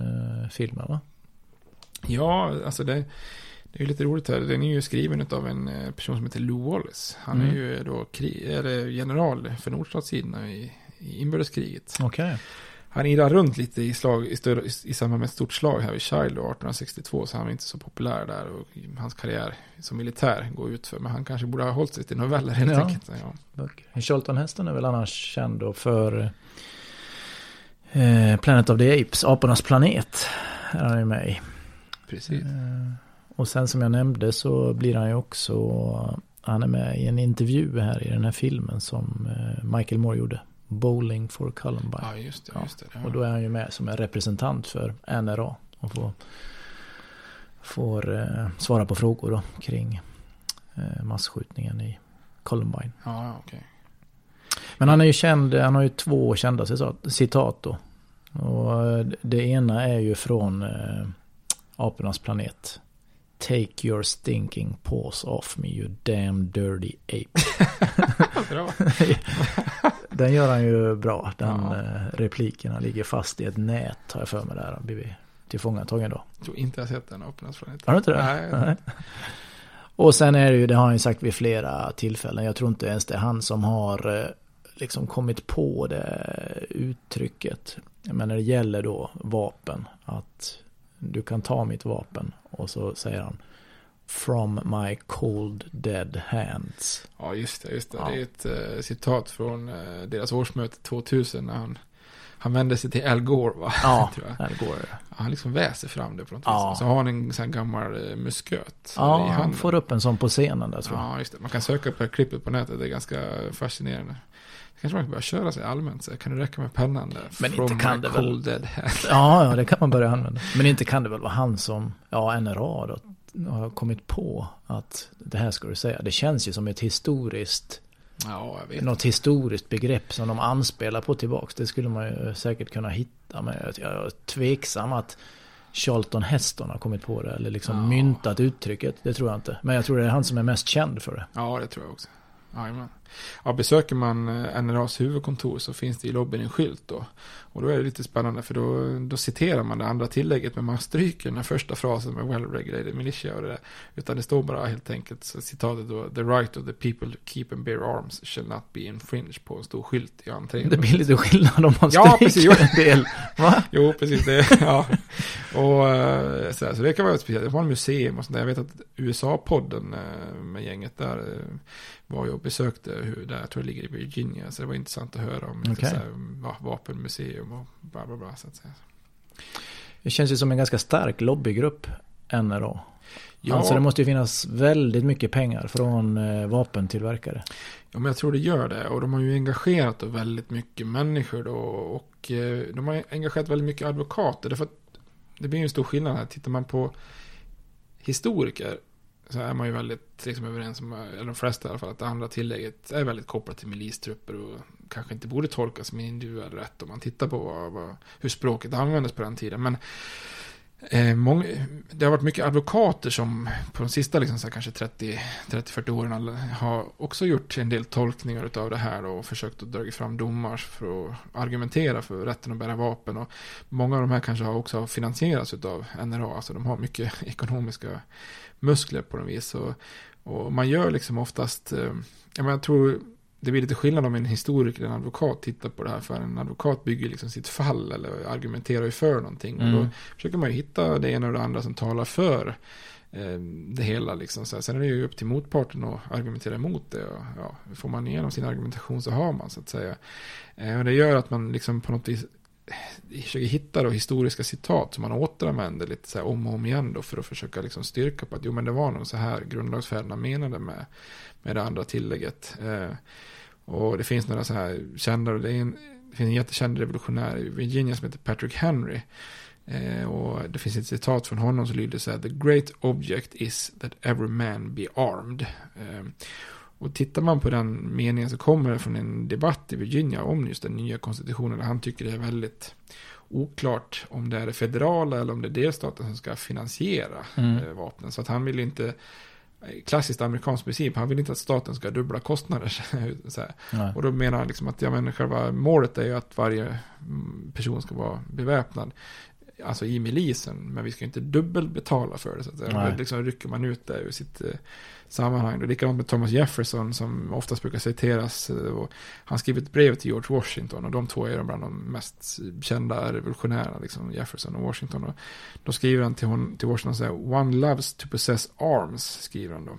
eh, filmen va? Ja, alltså det, det är ju lite roligt här. Den är ju skriven av en eh, person som heter Lou Wallace. Han mm. är ju då är general för nordstatssidorna i, i inbördeskriget. Okay han irrar runt lite i, slag, i, större, i samband med ett stort slag här vid Shiloh 1862 så han var inte så populär där och hans karriär som militär går ut för men han kanske borde ha hållit sig till noveller helt ja. enkelt. Ja. Charlton Heston är väl annars känd då för eh, Planet of the Apes, Apornas planet är han ju med i. Precis. Eh, och sen som jag nämnde så blir han ju också han är med i en intervju här i den här filmen som eh, Michael Moore gjorde. Bowling for Columbine. Ja, just det. Just det ja. Och då är han ju med som en representant för NRA. Och får, får eh, svara på frågor då, kring eh, massskjutningen i Columbine. Ja, okay. Men han är ju känd, han har ju två kända citat då. Och eh, det ena är ju från eh, Apornas planet. Take your stinking paws off me you damn dirty ape. Den gör han ju bra. Den ja. Eh, replikerna ligger fast i ett nät har jag för mig där. Han blir tillfångatagen då. Jag tror inte jag sett den öppnas från Har du inte det? Nej. Nej. Och sen är det ju, det har han ju sagt vid flera tillfällen. Jag tror inte ens det är han som har eh, liksom kommit på det uttrycket. Men när det gäller då vapen. Att du kan ta mitt vapen. Och så säger han From my cold dead hands. Ja, just det. Just det. Ja. det är ett uh, citat från uh, deras årsmöte 2000 när han han vände sig till Al Gore va? Ja. Al Gore. Han liksom väser fram det på något Ja. vis. Så har han en sån gammal eh, musköt Ja, han får upp en sån på scenen där tror jag. Ja, just det. Man kan söka på klippet på nätet. Det är ganska fascinerande. Kanske man kan börja köra sig allmänt. Så kan det räcka med pennan där? Men From inte kan det väl- dead hand. Ja, ja, det kan man börja använda. Men inte kan det väl vara han som, ja, NRA då, har kommit på att det här ska du säga. Det känns ju som ett historiskt, Ja, något historiskt begrepp som de anspelar på tillbaks. Det skulle man ju säkert kunna hitta. Men jag jag är tveksam att Charlton Heston har kommit på det. Eller liksom Ja. myntat uttrycket. Det tror jag inte. Men jag tror det är han som är mest känd för det. Ja, det tror jag också. Jajamän. Ja, besöker man eh, NRAs huvudkontor så finns det i lobbyn en skylt då. Och då är det lite spännande för då, då citerar man det andra tillägget men man stryker den första frasen med well regulated militia och det där. Utan det står bara helt enkelt citatet då The right of the people to keep and bear arms shall not be infringed på en stor skylt i entrén. Det blir lite skillnad om man Ja, stryker precis. En del. Va? Jo, precis. Det, ja. och, eh, så, här, så det kan vara speciellt. Det var en museum och sånt där. Jag vet att USA-podden eh, med gänget där var ju och besökte där, jag tror det ligger i Virginia. Så det var intressant att höra om så här, va- vapenmuseum och bla bla bla. Så att säga. Det känns ju som en ganska stark lobbygrupp, NRA. Ja. Alltså det måste ju finnas väldigt mycket pengar från eh, vapentillverkare. Ja, men jag tror det gör det. Och de har ju engagerat väldigt mycket människor då. Och eh, de har engagerat väldigt mycket advokater. Därför att det blir ju en stor skillnad här. Tittar man på historiker så är man ju väldigt liksom, överens om, eller de flesta i alla fall, att det andra tillägget är väldigt kopplat till milistrupper och kanske inte borde tolkas som en individuell rätt om man tittar på vad, vad, hur språket användes på den tiden. Men eh, många, det har varit mycket advokater som på de sista liksom, så här, kanske 30-40 åren har också gjort en del tolkningar av det här och försökt att dra fram domar för att argumentera för rätten att bära vapen. Och många av de här kanske har också finansierats av NRA, alltså de har mycket ekonomiska muskler på något vis. Och, och man gör liksom oftast, eh, jag, menar, jag tror det blir lite skillnad om en historiker eller en advokat tittar på det här. För en advokat bygger liksom sitt fall eller argumenterar ju för någonting. Och Mm. då försöker man ju hitta det ena och det andra som talar för eh, det hela. Liksom. Sen är det ju upp till motparten att argumentera emot det. Och, ja, får man igenom sin argumentation så har man så att säga. Eh, och det gör att man liksom på något vis Eh, försöker hitta då historiska citat som man återanvänder lite så här om och om igen då för att försöka liksom styrka på att jo men det var nog så här grundlagsfäderna menade med, med det andra tillägget. Eh, och det finns några så här kända, det, en, det finns en jättekänd revolutionär i Virginia som heter Patrick Henry. Eh, och det finns ett citat från honom som lyder så här, The great object is that every man be armed. Eh, och tittar man på den meningen så kommer det från en debatt i Virginia om just den nya konstitutionen. Där han tycker det är väldigt oklart om det är det federala eller om det är delstaten som ska finansiera Mm. eh, vapnen. Så att han vill inte, klassiskt amerikansk princip, han vill inte att staten ska ha dubbla kostnader. Och då menar han liksom att ja, men själva målet är ju att varje mm, person ska vara beväpnad. Alltså i milisen, men vi ska inte dubbelbetala för det. Så att. Nej. Liksom rycker man ut det ur sitt eh, sammanhang. Det är likadant med Thomas Jefferson som oftast brukar citeras. eh, Och han skrev ett brev till George Washington och de två är bland de mest kända revolutionärerna, liksom Jefferson och Washington. Och då skriver han till, hon, till Washington så här, One loves to possess arms, skriver han då.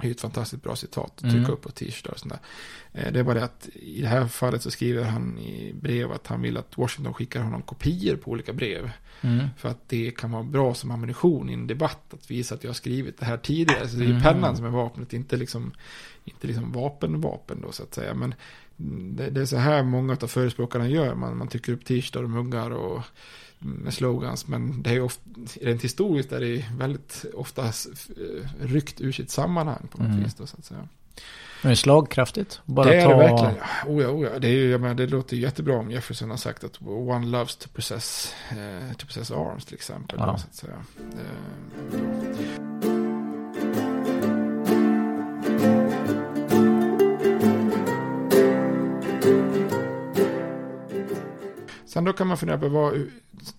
Det är ett fantastiskt bra citat att trycka Mm. upp på t-shirtar och sånt där. Eh, Det är bara det att i det här fallet så skriver han i brev att han vill att Washington skickar honom kopior på olika brev. Mm. För att det kan vara bra som ammunition i en debatt att visa att jag har skrivit det här tidigare. Så det är ju Mm. pennan som är vapnet, inte liksom, inte liksom vapen, vapen då så att säga. Men det, det är så här många av förespråkarna gör. Man, man tycker upp t-shirtar och muggar och med slogans. Men det är ju ofta, rent historiskt är det väldigt ofta eh, ryckt ur sitt sammanhang på något Mm. vis då så att säga. Men det är slagkraftigt. Bara det är ta... det verkligen. Oh ja, oh ja. Det, är, ju- menar, det låter jättebra om Jefferson har sagt att one loves to possess, eh, to possess arms till exempel. Ja. Då, så att säga. Eh, Sen då kan man fundera på vad,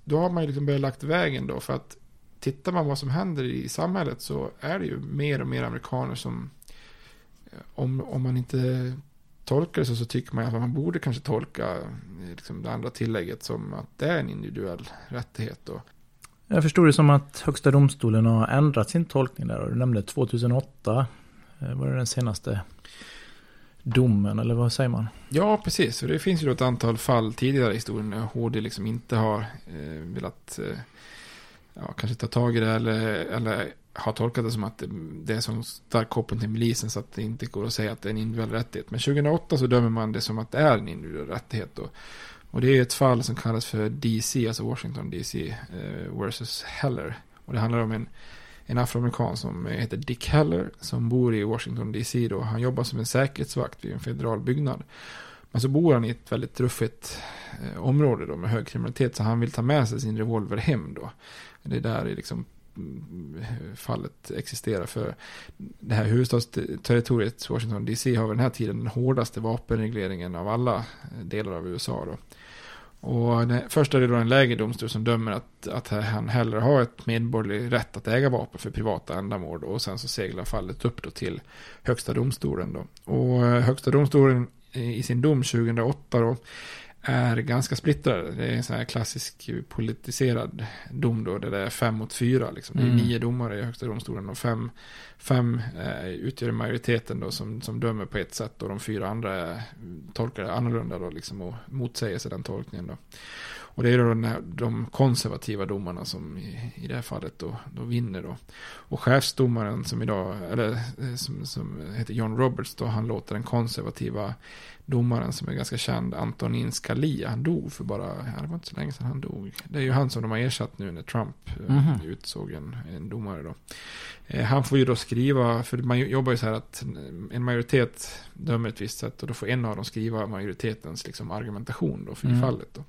då har man ju liksom börjat lagt vägen då för att tittar man vad som händer i samhället så är det ju mer och mer amerikaner som eh, om, om man inte tolkar det så, så tycker man att man borde kanske tolka eh, liksom det andra tillägget som att det är en individuell rättighet då. Jag förstod det som att Högsta domstolen har ändrat sin tolkning där. Och du nämnde 2008. Var det den senaste domen, eller vad säger man? Ja, precis. Och det finns ju då ett antal fall tidigare i historien när HD liksom inte har eh, velat eh, ja, kanske ta tag i det eller, eller har tolkat det som att det är så stark koppling till milisen så att det inte går att säga att det är en individuell rättighet. Men 2008 så dömer man det som att det är en individuell rättighet då. Och det är ett fall som kallas för DC, alltså Washington DC eh, versus Heller. Och det handlar om en, en afroamerikan som heter Dick Heller som bor i Washington DC då. Han jobbar som en säkerhetsvakt vid en federal byggnad. Men så bor han i ett väldigt ruffigt eh, område då med hög kriminalitet så han vill ta med sig sin revolver hem då. Det är där det liksom mm, fallet existerar för det här huvudstadsterritoriet Washington DC har vid den här tiden den hårdaste vapenregleringen av alla eh, delar av USA då. Och det, först är det då en lägre domstol som dömer att, att han hellre har ett medborgerlig rätt att äga vapen för privata ändamål. Och sen så seglar fallet upp då till högsta domstolen då. Och eh, högsta domstolen i sin dom 2008 då är ganska splittrade. Det är en sån här klassisk politiserad dom då, där det är fem mot fyra. Liksom. Det är mm. nio domare i högsta domstolen och fem, fem eh, utgör majoriteten då som, som dömer på ett sätt och de fyra andra tolkar det annorlunda då liksom och motsäger sig den tolkningen då. Och det är då den de konservativa domarna som i, i det här fallet då, då vinner då. Och chefsdomaren som idag, eller eh, som, som heter John Roberts då, han låter den konservativa domaren som är ganska känd, Antonin Scalia, han dog för bara, det var inte så länge sedan han dog. Det är ju han som de har ersatt nu när Trump mm -hmm. utsåg en, en domare då. Eh, han får ju då skriva, för man jobbar ju så här att en majoritet dömer ett visst sätt och då får en av dem skriva majoritetens liksom argumentation då för mm. fallet då.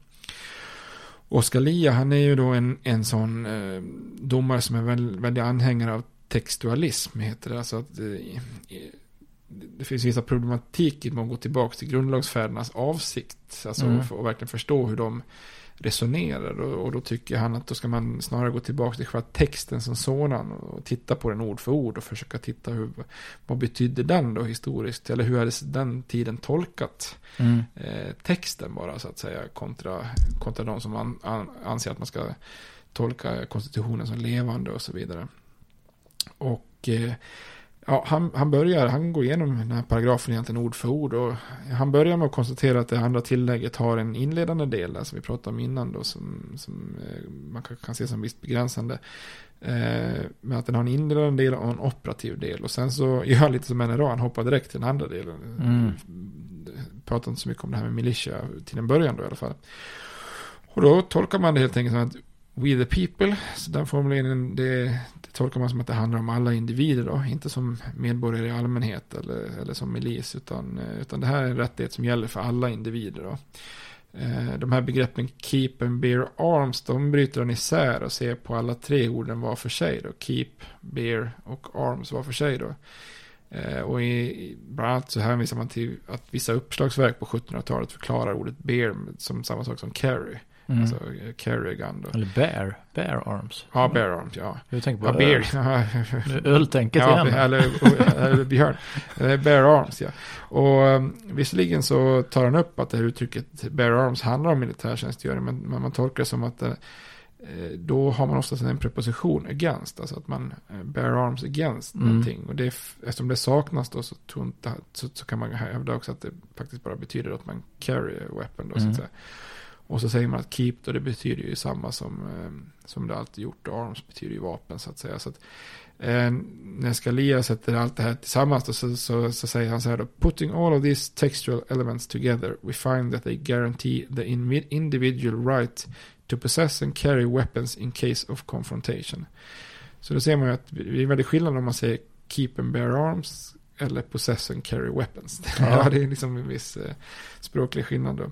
Och Scalia, han är ju då en, en sån eh, domare som är väldigt, väldigt anhängare av textualism, heter det. Alltså att eh, det finns vissa problematik i att gå tillbaka till grundlagsfädernas avsikt. Alltså mm. för att verkligen förstå hur de resonerar. Och, och, då tycker han att då ska man snarare gå tillbaka till själva texten som sådan. Och titta på den ord för ord och försöka titta hur, vad betydde den då historiskt? Eller hur hade den tiden tolkat mm. eh, texten bara så att säga. Kontra, kontra de som an, an, anser att man ska tolka konstitutionen som levande och så vidare. Och eh, Ja, han, han börjar, han går igenom den här paragrafen egentligen ord för ord. Och han börjar med att konstatera att det andra tillägget har en inledande del, där, som vi pratade om innan då, som, som eh, man kan, kan se som visst begränsande. Eh, men att den har en inledande del och en operativ del. Och sen så gör han lite som NRA, han hoppar direkt till den andra delen. Mm. Pratar inte så mycket om det här med militia till en början då i alla fall. Och då tolkar man det helt enkelt som att We the people, så den formuleringen, det, det tolkar man som att det handlar om alla individer då, inte som medborgare i allmänhet eller, eller som milis, utan, eh, utan det här är en rättighet som gäller för alla individer då. Eh, de här begreppen keep and bear arms, de bryter han isär och ser på alla tre orden var för sig då. Keep, bear och arms var för sig då. Eh, och i, bland annat så hänvisar man till att vissa uppslagsverk på 1700-talet förklarar ordet bear som samma sak som carry. Mm. Alltså eh, gun då. Eller bear, bear arms. Ja, bear arms, ja. Du tänker på ja, bear. Öltänket ja, igen. Eller, eller björn. bear arms, ja. Och um, visserligen så tar han upp att det här uttrycket bear arms handlar om militärtjänstgöring, men, men man tolkar det som att det, eh, då har man oftast en preposition against, alltså att man bear arms against mm. någonting. Och det, eftersom det saknas då så, så, så kan man hävda också att det faktiskt bara betyder att man carry a weapon då, mm. så att mm. säga. Och så säger man att keep då, det betyder ju samma som, eh, som det alltid gjort. Arms betyder ju vapen så att säga. Så att, eh, när Scalia sätter allt det här tillsammans då, så, så, så, säger han så här då. Putting all of these textual elements together we find that they guarantee the individual right to possess and carry weapons in case of confrontation. Så då ser man ju att det är väldigt skillnad om man säger keep and bear arms eller possess and carry weapons. Ja. det är liksom en viss eh, språklig skillnad då.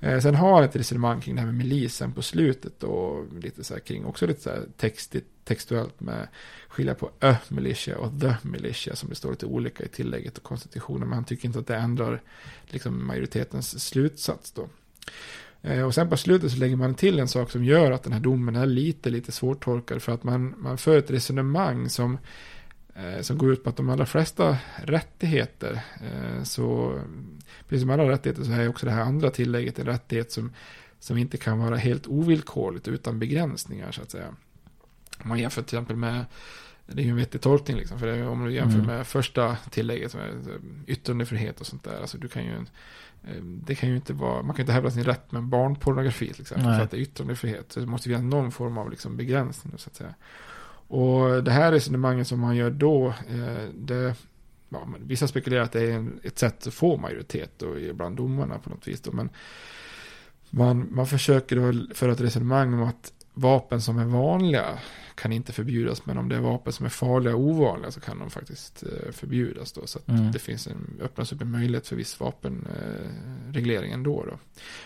Eh, sen har han ett resonemang kring det här med milisen på slutet och lite så här kring också lite så här textigt, textuellt med skilja på ö militia och the militia som det står lite olika i tillägget och konstitutionen. Men han tycker inte att det ändrar liksom majoritetens slutsats då. Eh, och sen på slutet så lägger man till en sak som gör att den här domen är lite, lite svårtolkad. För att man, man för ett resonemang som som går ut på att de allra flesta rättigheter, eh, så precis som alla rättigheter så är också det här andra tillägget en rättighet som, som inte kan vara helt ovillkorligt utan begränsningar så att säga. Om man jämför till exempel med det är ju en vettig tolkning liksom. För det, om du jämför Mm. med första tillägget, är yttrandefrihet och sånt där. Alltså du kan ju, eh, det kan ju inte vara, man kan inte hävda sin rätt med barnpornografi till exempel. Nej. För att det är yttrandefrihet. Så det måste finnas någon form av liksom begränsning så att säga. Och det här resonemanget som man gör då, eh, det, ja, vissa spekulerar att det är ett sätt att få majoritet då, bland domarna på något vis. Då, men man, man försöker då föra ett resonemang om att vapen som är vanliga kan inte förbjudas, men om det är vapen som är farliga och ovanliga så kan de faktiskt eh, förbjudas då. Så att Mm. det finns en, öppnas upp en möjlighet för viss vapenreglering ändå då.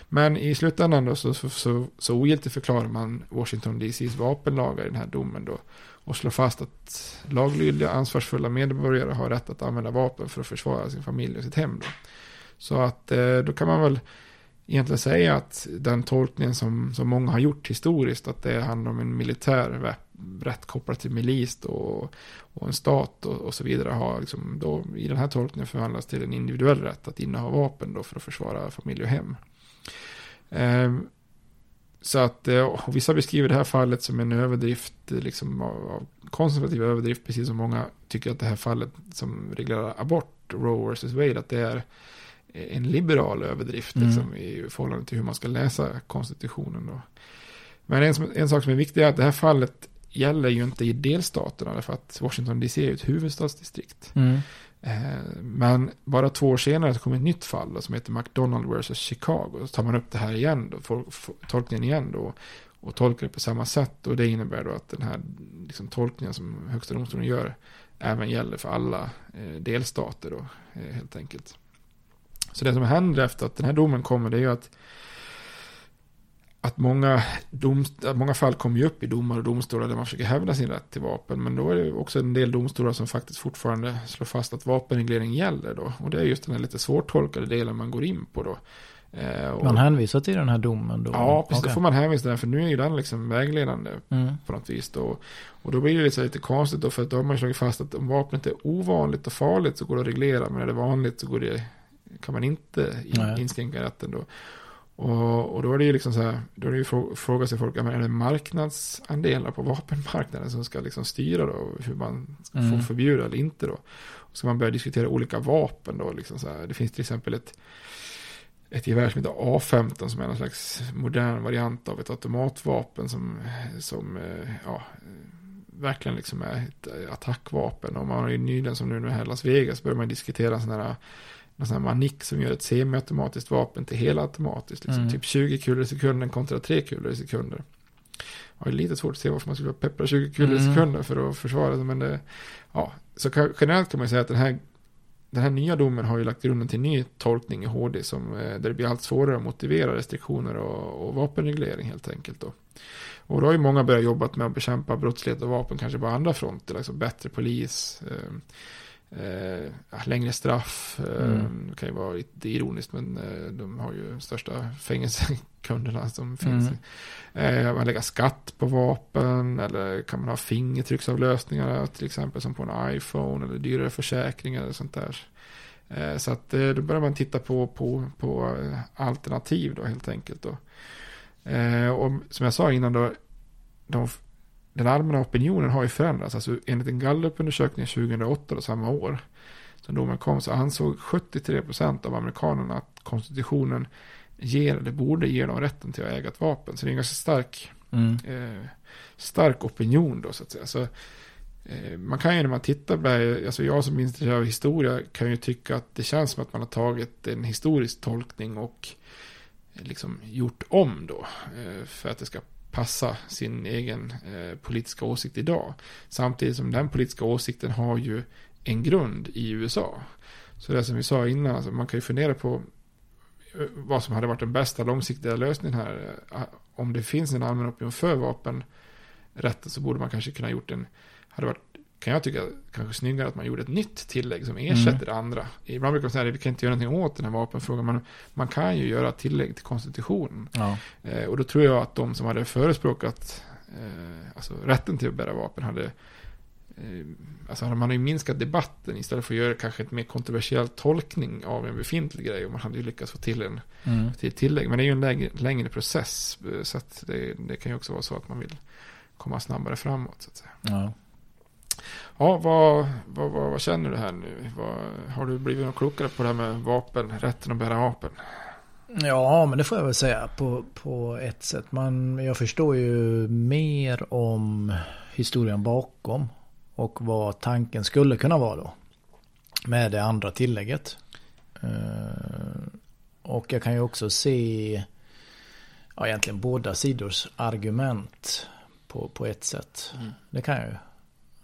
Men i slutändan då så, så, så, så ogiltigt förklarar man Washington DCs vapenlagar i den här domen då och slår fast att laglydiga, ansvarsfulla medborgare har rätt att använda vapen för att försvara sin familj och sitt hem då. Så att eh, då kan man väl egentligen säga att den tolkningen som, som många har gjort historiskt, att det handlar om en militär rätt kopplad till milis och, och en stat och, och så vidare, har liksom då i den här tolkningen förvandlats till en individuell rätt att inneha vapen då för att försvara familj och hem. Ehm, så att, eh, och vissa beskriver det här fallet som en överdrift, liksom av, av konservativ överdrift, precis som många tycker att det här fallet som reglerar abort, Roe vs. Wade, att det är en liberal överdrift Mm. liksom, i förhållande till hur man ska läsa konstitutionen. Då. Men en, en sak som är viktig är att det här fallet gäller ju inte i delstaterna, därför att Washington DC är ju ett huvudstadsdistrikt. Mm. Eh, Men bara två år senare så kom ett nytt fall då, som heter McDonald vs. Chicago. Så tar man upp det här igen då, tolkningen igen då. Och tolkar det på samma sätt. Och det innebär då att den här liksom, tolkningen som högsta domstolen gör även gäller för alla eh, delstater då, eh, helt enkelt. Så det som händer efter att den här domen kommer det är ju att att många, dom, att många fall kommer ju upp i domar och domstolar där man försöker hävda sin rätt till vapen. Men då är det också en del domstolar som faktiskt fortfarande slår fast att vapenreglering gäller då. Och det är just den här lite svårtolkade delen man går in på då. Eh, och, Man hänvisar till den här domen då? Ja, precis. Okej. Då får man hänvisa till den, för nu är ju den liksom vägledande Mm. på något vis. Då. Och då blir det lite, lite konstigt då, för att då har man slagit fast att om vapnet är ovanligt och farligt så går det att reglera, men är det vanligt så går det, kan man inte in, inskränka rätten då. Och, och då är det ju liksom så här, då är det ju frå, fråga sig folk, är det marknadsandelar på vapenmarknaden som ska liksom styra då, hur man ska få Mm. förbjuda eller inte då. Och så man börjar diskutera olika vapen då, liksom så här. Det finns till exempel ett ett gevär som heter A15 som är någon slags modern variant av ett automatvapen som, som eh, ja, verkligen liksom är ett attackvapen. Och man har ju nyligen som nu i Las Vegas börjar man diskutera sådana här någon sån här manik som gör ett semiautomatiskt vapen till helautomatiskt. Liksom, Mm. Typ 20 kulor i sekunden kontra 3 kulor i sekunden. Jag har lite svårt att se varför man skulle peppra 20 kulor i Mm. sekunden för att försvara det. Men det, ja, så generellt kan man säga att den här den här nya domen har ju lagt grunden till en ny tolkning i HD som, eh, där det blir allt svårare att motivera restriktioner och, och vapenreglering helt enkelt. Då. Och då har ju många börjat jobba med att bekämpa brottslighet och vapen kanske på andra fronter, alltså bättre polis, eh, eh, längre straff, eh, Mm. det kan ju vara lite ironiskt men eh, de har ju största fängelsekunderna som finns. Mm. Eh, man lägger skatt på vapen eller kan man ha fingertrycksavlösningar till exempel som på en iPhone eller dyrare försäkringar eller sånt där. Eh, så att eh, då börjar man titta på, på, på alternativ då helt enkelt då. Och som jag sa innan då, de, den allmänna opinionen har ju förändrats. Alltså enligt en gallupundersökning 2008 då, samma år som domen kom så ansåg 73% av amerikanerna att konstitutionen ger eller borde ge dem rätten till att äga ett vapen. Så det är en ganska stark, Mm. eh, stark opinion då så att säga. Så, eh, man kan ju när man tittar på det alltså jag som är intresserad av historia kan ju tycka att det känns som att man har tagit en historisk tolkning och eh, liksom gjort om då. Eh, för att det ska passa sin egen eh, politiska åsikt idag. Samtidigt som den politiska åsikten har ju en grund i USA. Så det som vi sa innan, alltså man kan ju fundera på eh, vad som hade varit den bästa långsiktiga lösningen här. Eh, om det finns en allmän opinion för vapenrätten så borde man kanske kunna gjort en, hade varit, kan jag tycka, kanske snyggare att man gjorde ett nytt tillägg som ersätter det andra. Ibland brukar man säga att vi kan inte göra någonting åt den här vapenfrågan, men man kan ju göra tillägg till konstitutionen. Ja. Eh, och då tror jag att de som hade förespråkat eh, alltså rätten till att bära vapen hade eh, Alltså man hade ju minskat debatten istället för att göra kanske ett mer kontroversiell tolkning av en befintlig grej. Och man hade ju lyckats få till en Mm. till tillägg. Men det är ju en längre, längre process. eh, Så att det, det kan ju också vara så att man vill komma snabbare framåt. Så att säga. Ja. Ja, vad, vad, vad, vad känner du här nu? Har du blivit något klokare på det här med vapen, rätten att bära vapen? Ja, men det får jag väl säga på, på ett sätt. Man, jag förstår ju mer om historien bakom och vad tanken skulle kunna vara då. Med det andra tillägget. Eh, och jag kan ju också se ja, egentligen båda sidors argument på, på ett sätt. Mm. Det kan jag ju.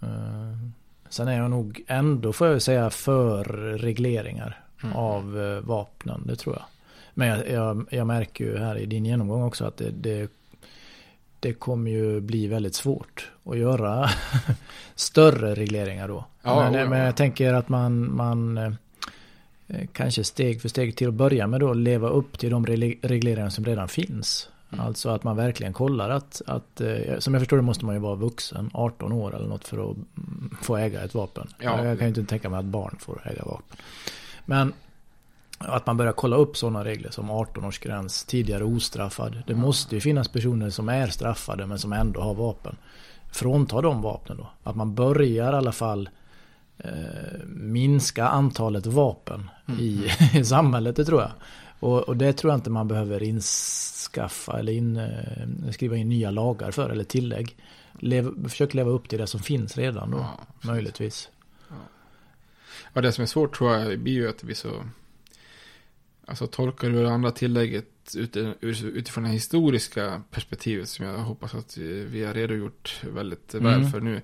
Uh, sen är jag nog ändå, får jag säga, för regleringar mm. av uh, vapnen. Det tror jag. Men jag, jag, jag, märker ju här i din genomgång också att det, det, det kommer ju bli väldigt svårt att göra större regleringar då. Ja, men, men, jag tänker att man, man eh, kanske steg för steg till att börja med då leva upp till de regleringar som redan finns. Mm. Alltså att man verkligen kollar att, att, eh, som jag förstår det måste man ju vara vuxen, 18 år eller något för att mm, få äga ett vapen. Ja. Jag kan ju inte tänka mig att barn får äga vapen. Men att man börjar kolla upp sådana regler som 18-årsgräns, tidigare ostraffad. Det måste ju finnas personer som är straffade men som ändå har vapen. Frånta de vapnen då. Att man börjar i alla fall eh, minska antalet vapen mm. i, i samhället, det tror jag. Och, och, det tror jag inte man behöver inskaffa eller in, eh, skriva in nya lagar för eller tillägg. Lev, försök leva upp till det som finns redan då, ja, möjligtvis. Ja. ja, det som är svårt tror jag blir ju att det blir så... Alltså tolkar du det andra tillägget utifrån det historiska perspektivet som jag hoppas att vi har redogjort väldigt mm. väl för nu.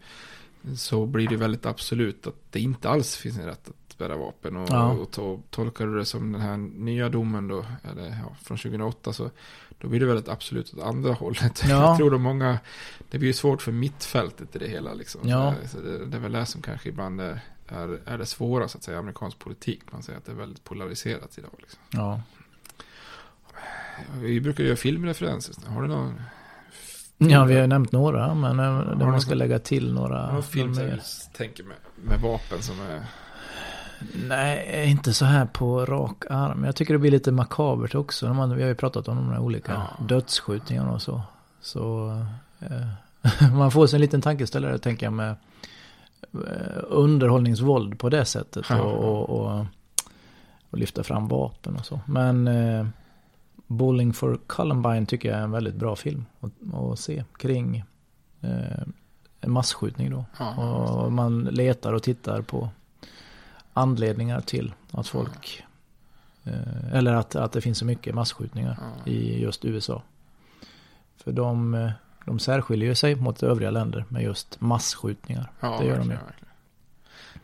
Så blir det väldigt absolut att det inte alls finns en rätt bära vapen. Och, ja. och to, tolkar du det som den här nya domen då, eller ja, från 2008, så då blir det väldigt absolut åt andra hållet. Ja. Jag tror att många, det blir ju svårt för mittfältet i det hela liksom. Ja. Så det, det är väl det som kanske ibland är, är, är det svåra så att säga, amerikansk politik. Man säger att det är väldigt polariserat idag. Liksom. Ja. Vi brukar göra filmreferenser. Har du någon? Ja, vi har nämnt några, men det man ska lägga till några. Någon film som du tänker med, med vapen som är... Nej, inte så här på rak arm. Jag tycker det blir lite makabert också. Man, vi har ju pratat om de här olika ja. dödsskjutningarna och så. Så eh, man får sig en liten tankeställare tänker jag med eh, underhållningsvåld på det sättet. Ja. Och, och, och, och, lyfta fram vapen och så. Men eh, Bowling for Columbine tycker jag är en väldigt bra film att, att se kring eh, en massskjutning då. Ja, och man letar och tittar på anledningar till att folk eh, eller att, att det finns så mycket massskjutningar ja. i just USA. För de, eh, de särskiljer sig mot övriga länder med just massskjutningar. Ja, det gör de ju.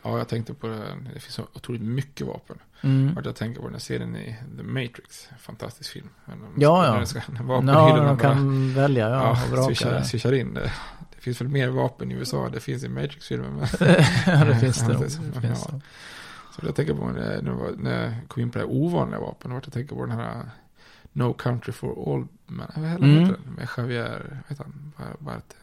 Ja, jag tänkte på det. Det finns så otroligt mycket vapen. Mm. jag tänker på den här serien i The Matrix. Fantastisk film. Men ja, ja. Ska, ja, de kan bara, välja ja, ja swishar, swishar in det. Det finns väl mer vapen i USA. Det finns i Matrix-filmen. ja, det finns det. det, finns det. Så jag tänker på när, när jag kom in på det här ovanliga vapen. Då jag tänker på den här No Country for All Men. Vad heter mm. den? Med Javier, vet han? Bart,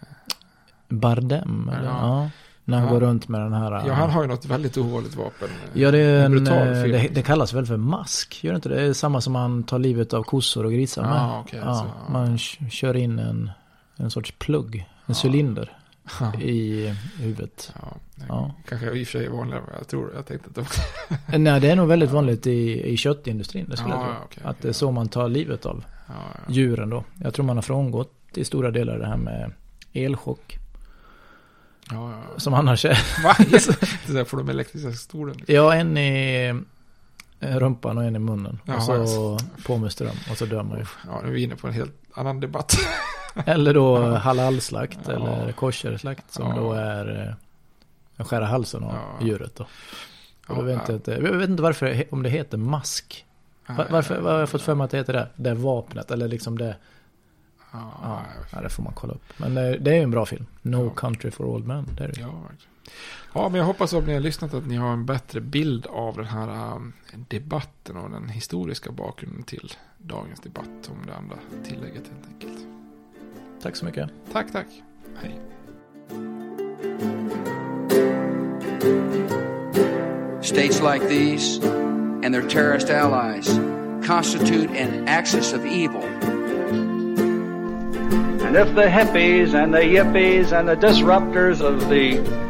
Bardem? Eller? Ja. ja. När han ja. går runt med den här. Ja, han har ju något väldigt ovanligt vapen. Ja, det, är en, en det, det, kallas väl för mask? Gör det inte det? Det är samma som man tar livet av kossor och grisar med. Ja, okay, ja, alltså, man kör in en, en sorts plugg, en cylinder i huvudet. Ja, ja. Kanske i och för sig vanligare jag tror. Jag tänkte att det Nej, det är nog väldigt vanligt i, i köttindustrin. Det skulle ja, jag tro. Okay, att det är så man tar livet av djuren då. Jag tror man har frångått i stora delar det här med elchock. Som annars är. Va? får de elektriska stolen. Ja, en i rumpan och en i munnen. Ja, och så på med ström och så dör man ju. Ja, nu är vi inne på en helt annan debatt. eller då halalslakt ja. eller kosherslakt som ja. då är att skära halsen av ja. djuret då. Ja, jag, vet inte, jag vet inte varför, om det heter mask. Var, varför vad har jag fått för mig att det heter det? Det vapnet eller liksom det. Ja, ja, det får man kolla upp. Men det, det är ju en bra film. No Country for Old Men. Det är det. Ja, ja, men jag hoppas att ni har lyssnat att ni har en bättre bild av den här um, debatten och den historiska bakgrunden till dagens debatt om det andra tillägget helt enkelt. Tack så mycket. Tack, tack. Hej. States like these and their terrorist allies constitute an axis of evil. And if the hippies and the yippies and the disruptors of the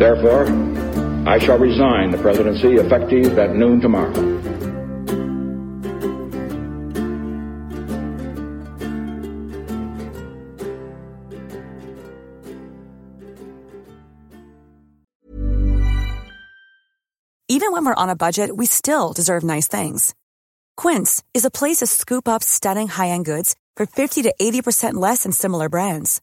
Therefore, I shall resign the presidency effective at noon tomorrow. Even when we're on a budget, we still deserve nice things. Quince is a place to scoop up stunning high-end goods for 50 to 80% less than similar brands.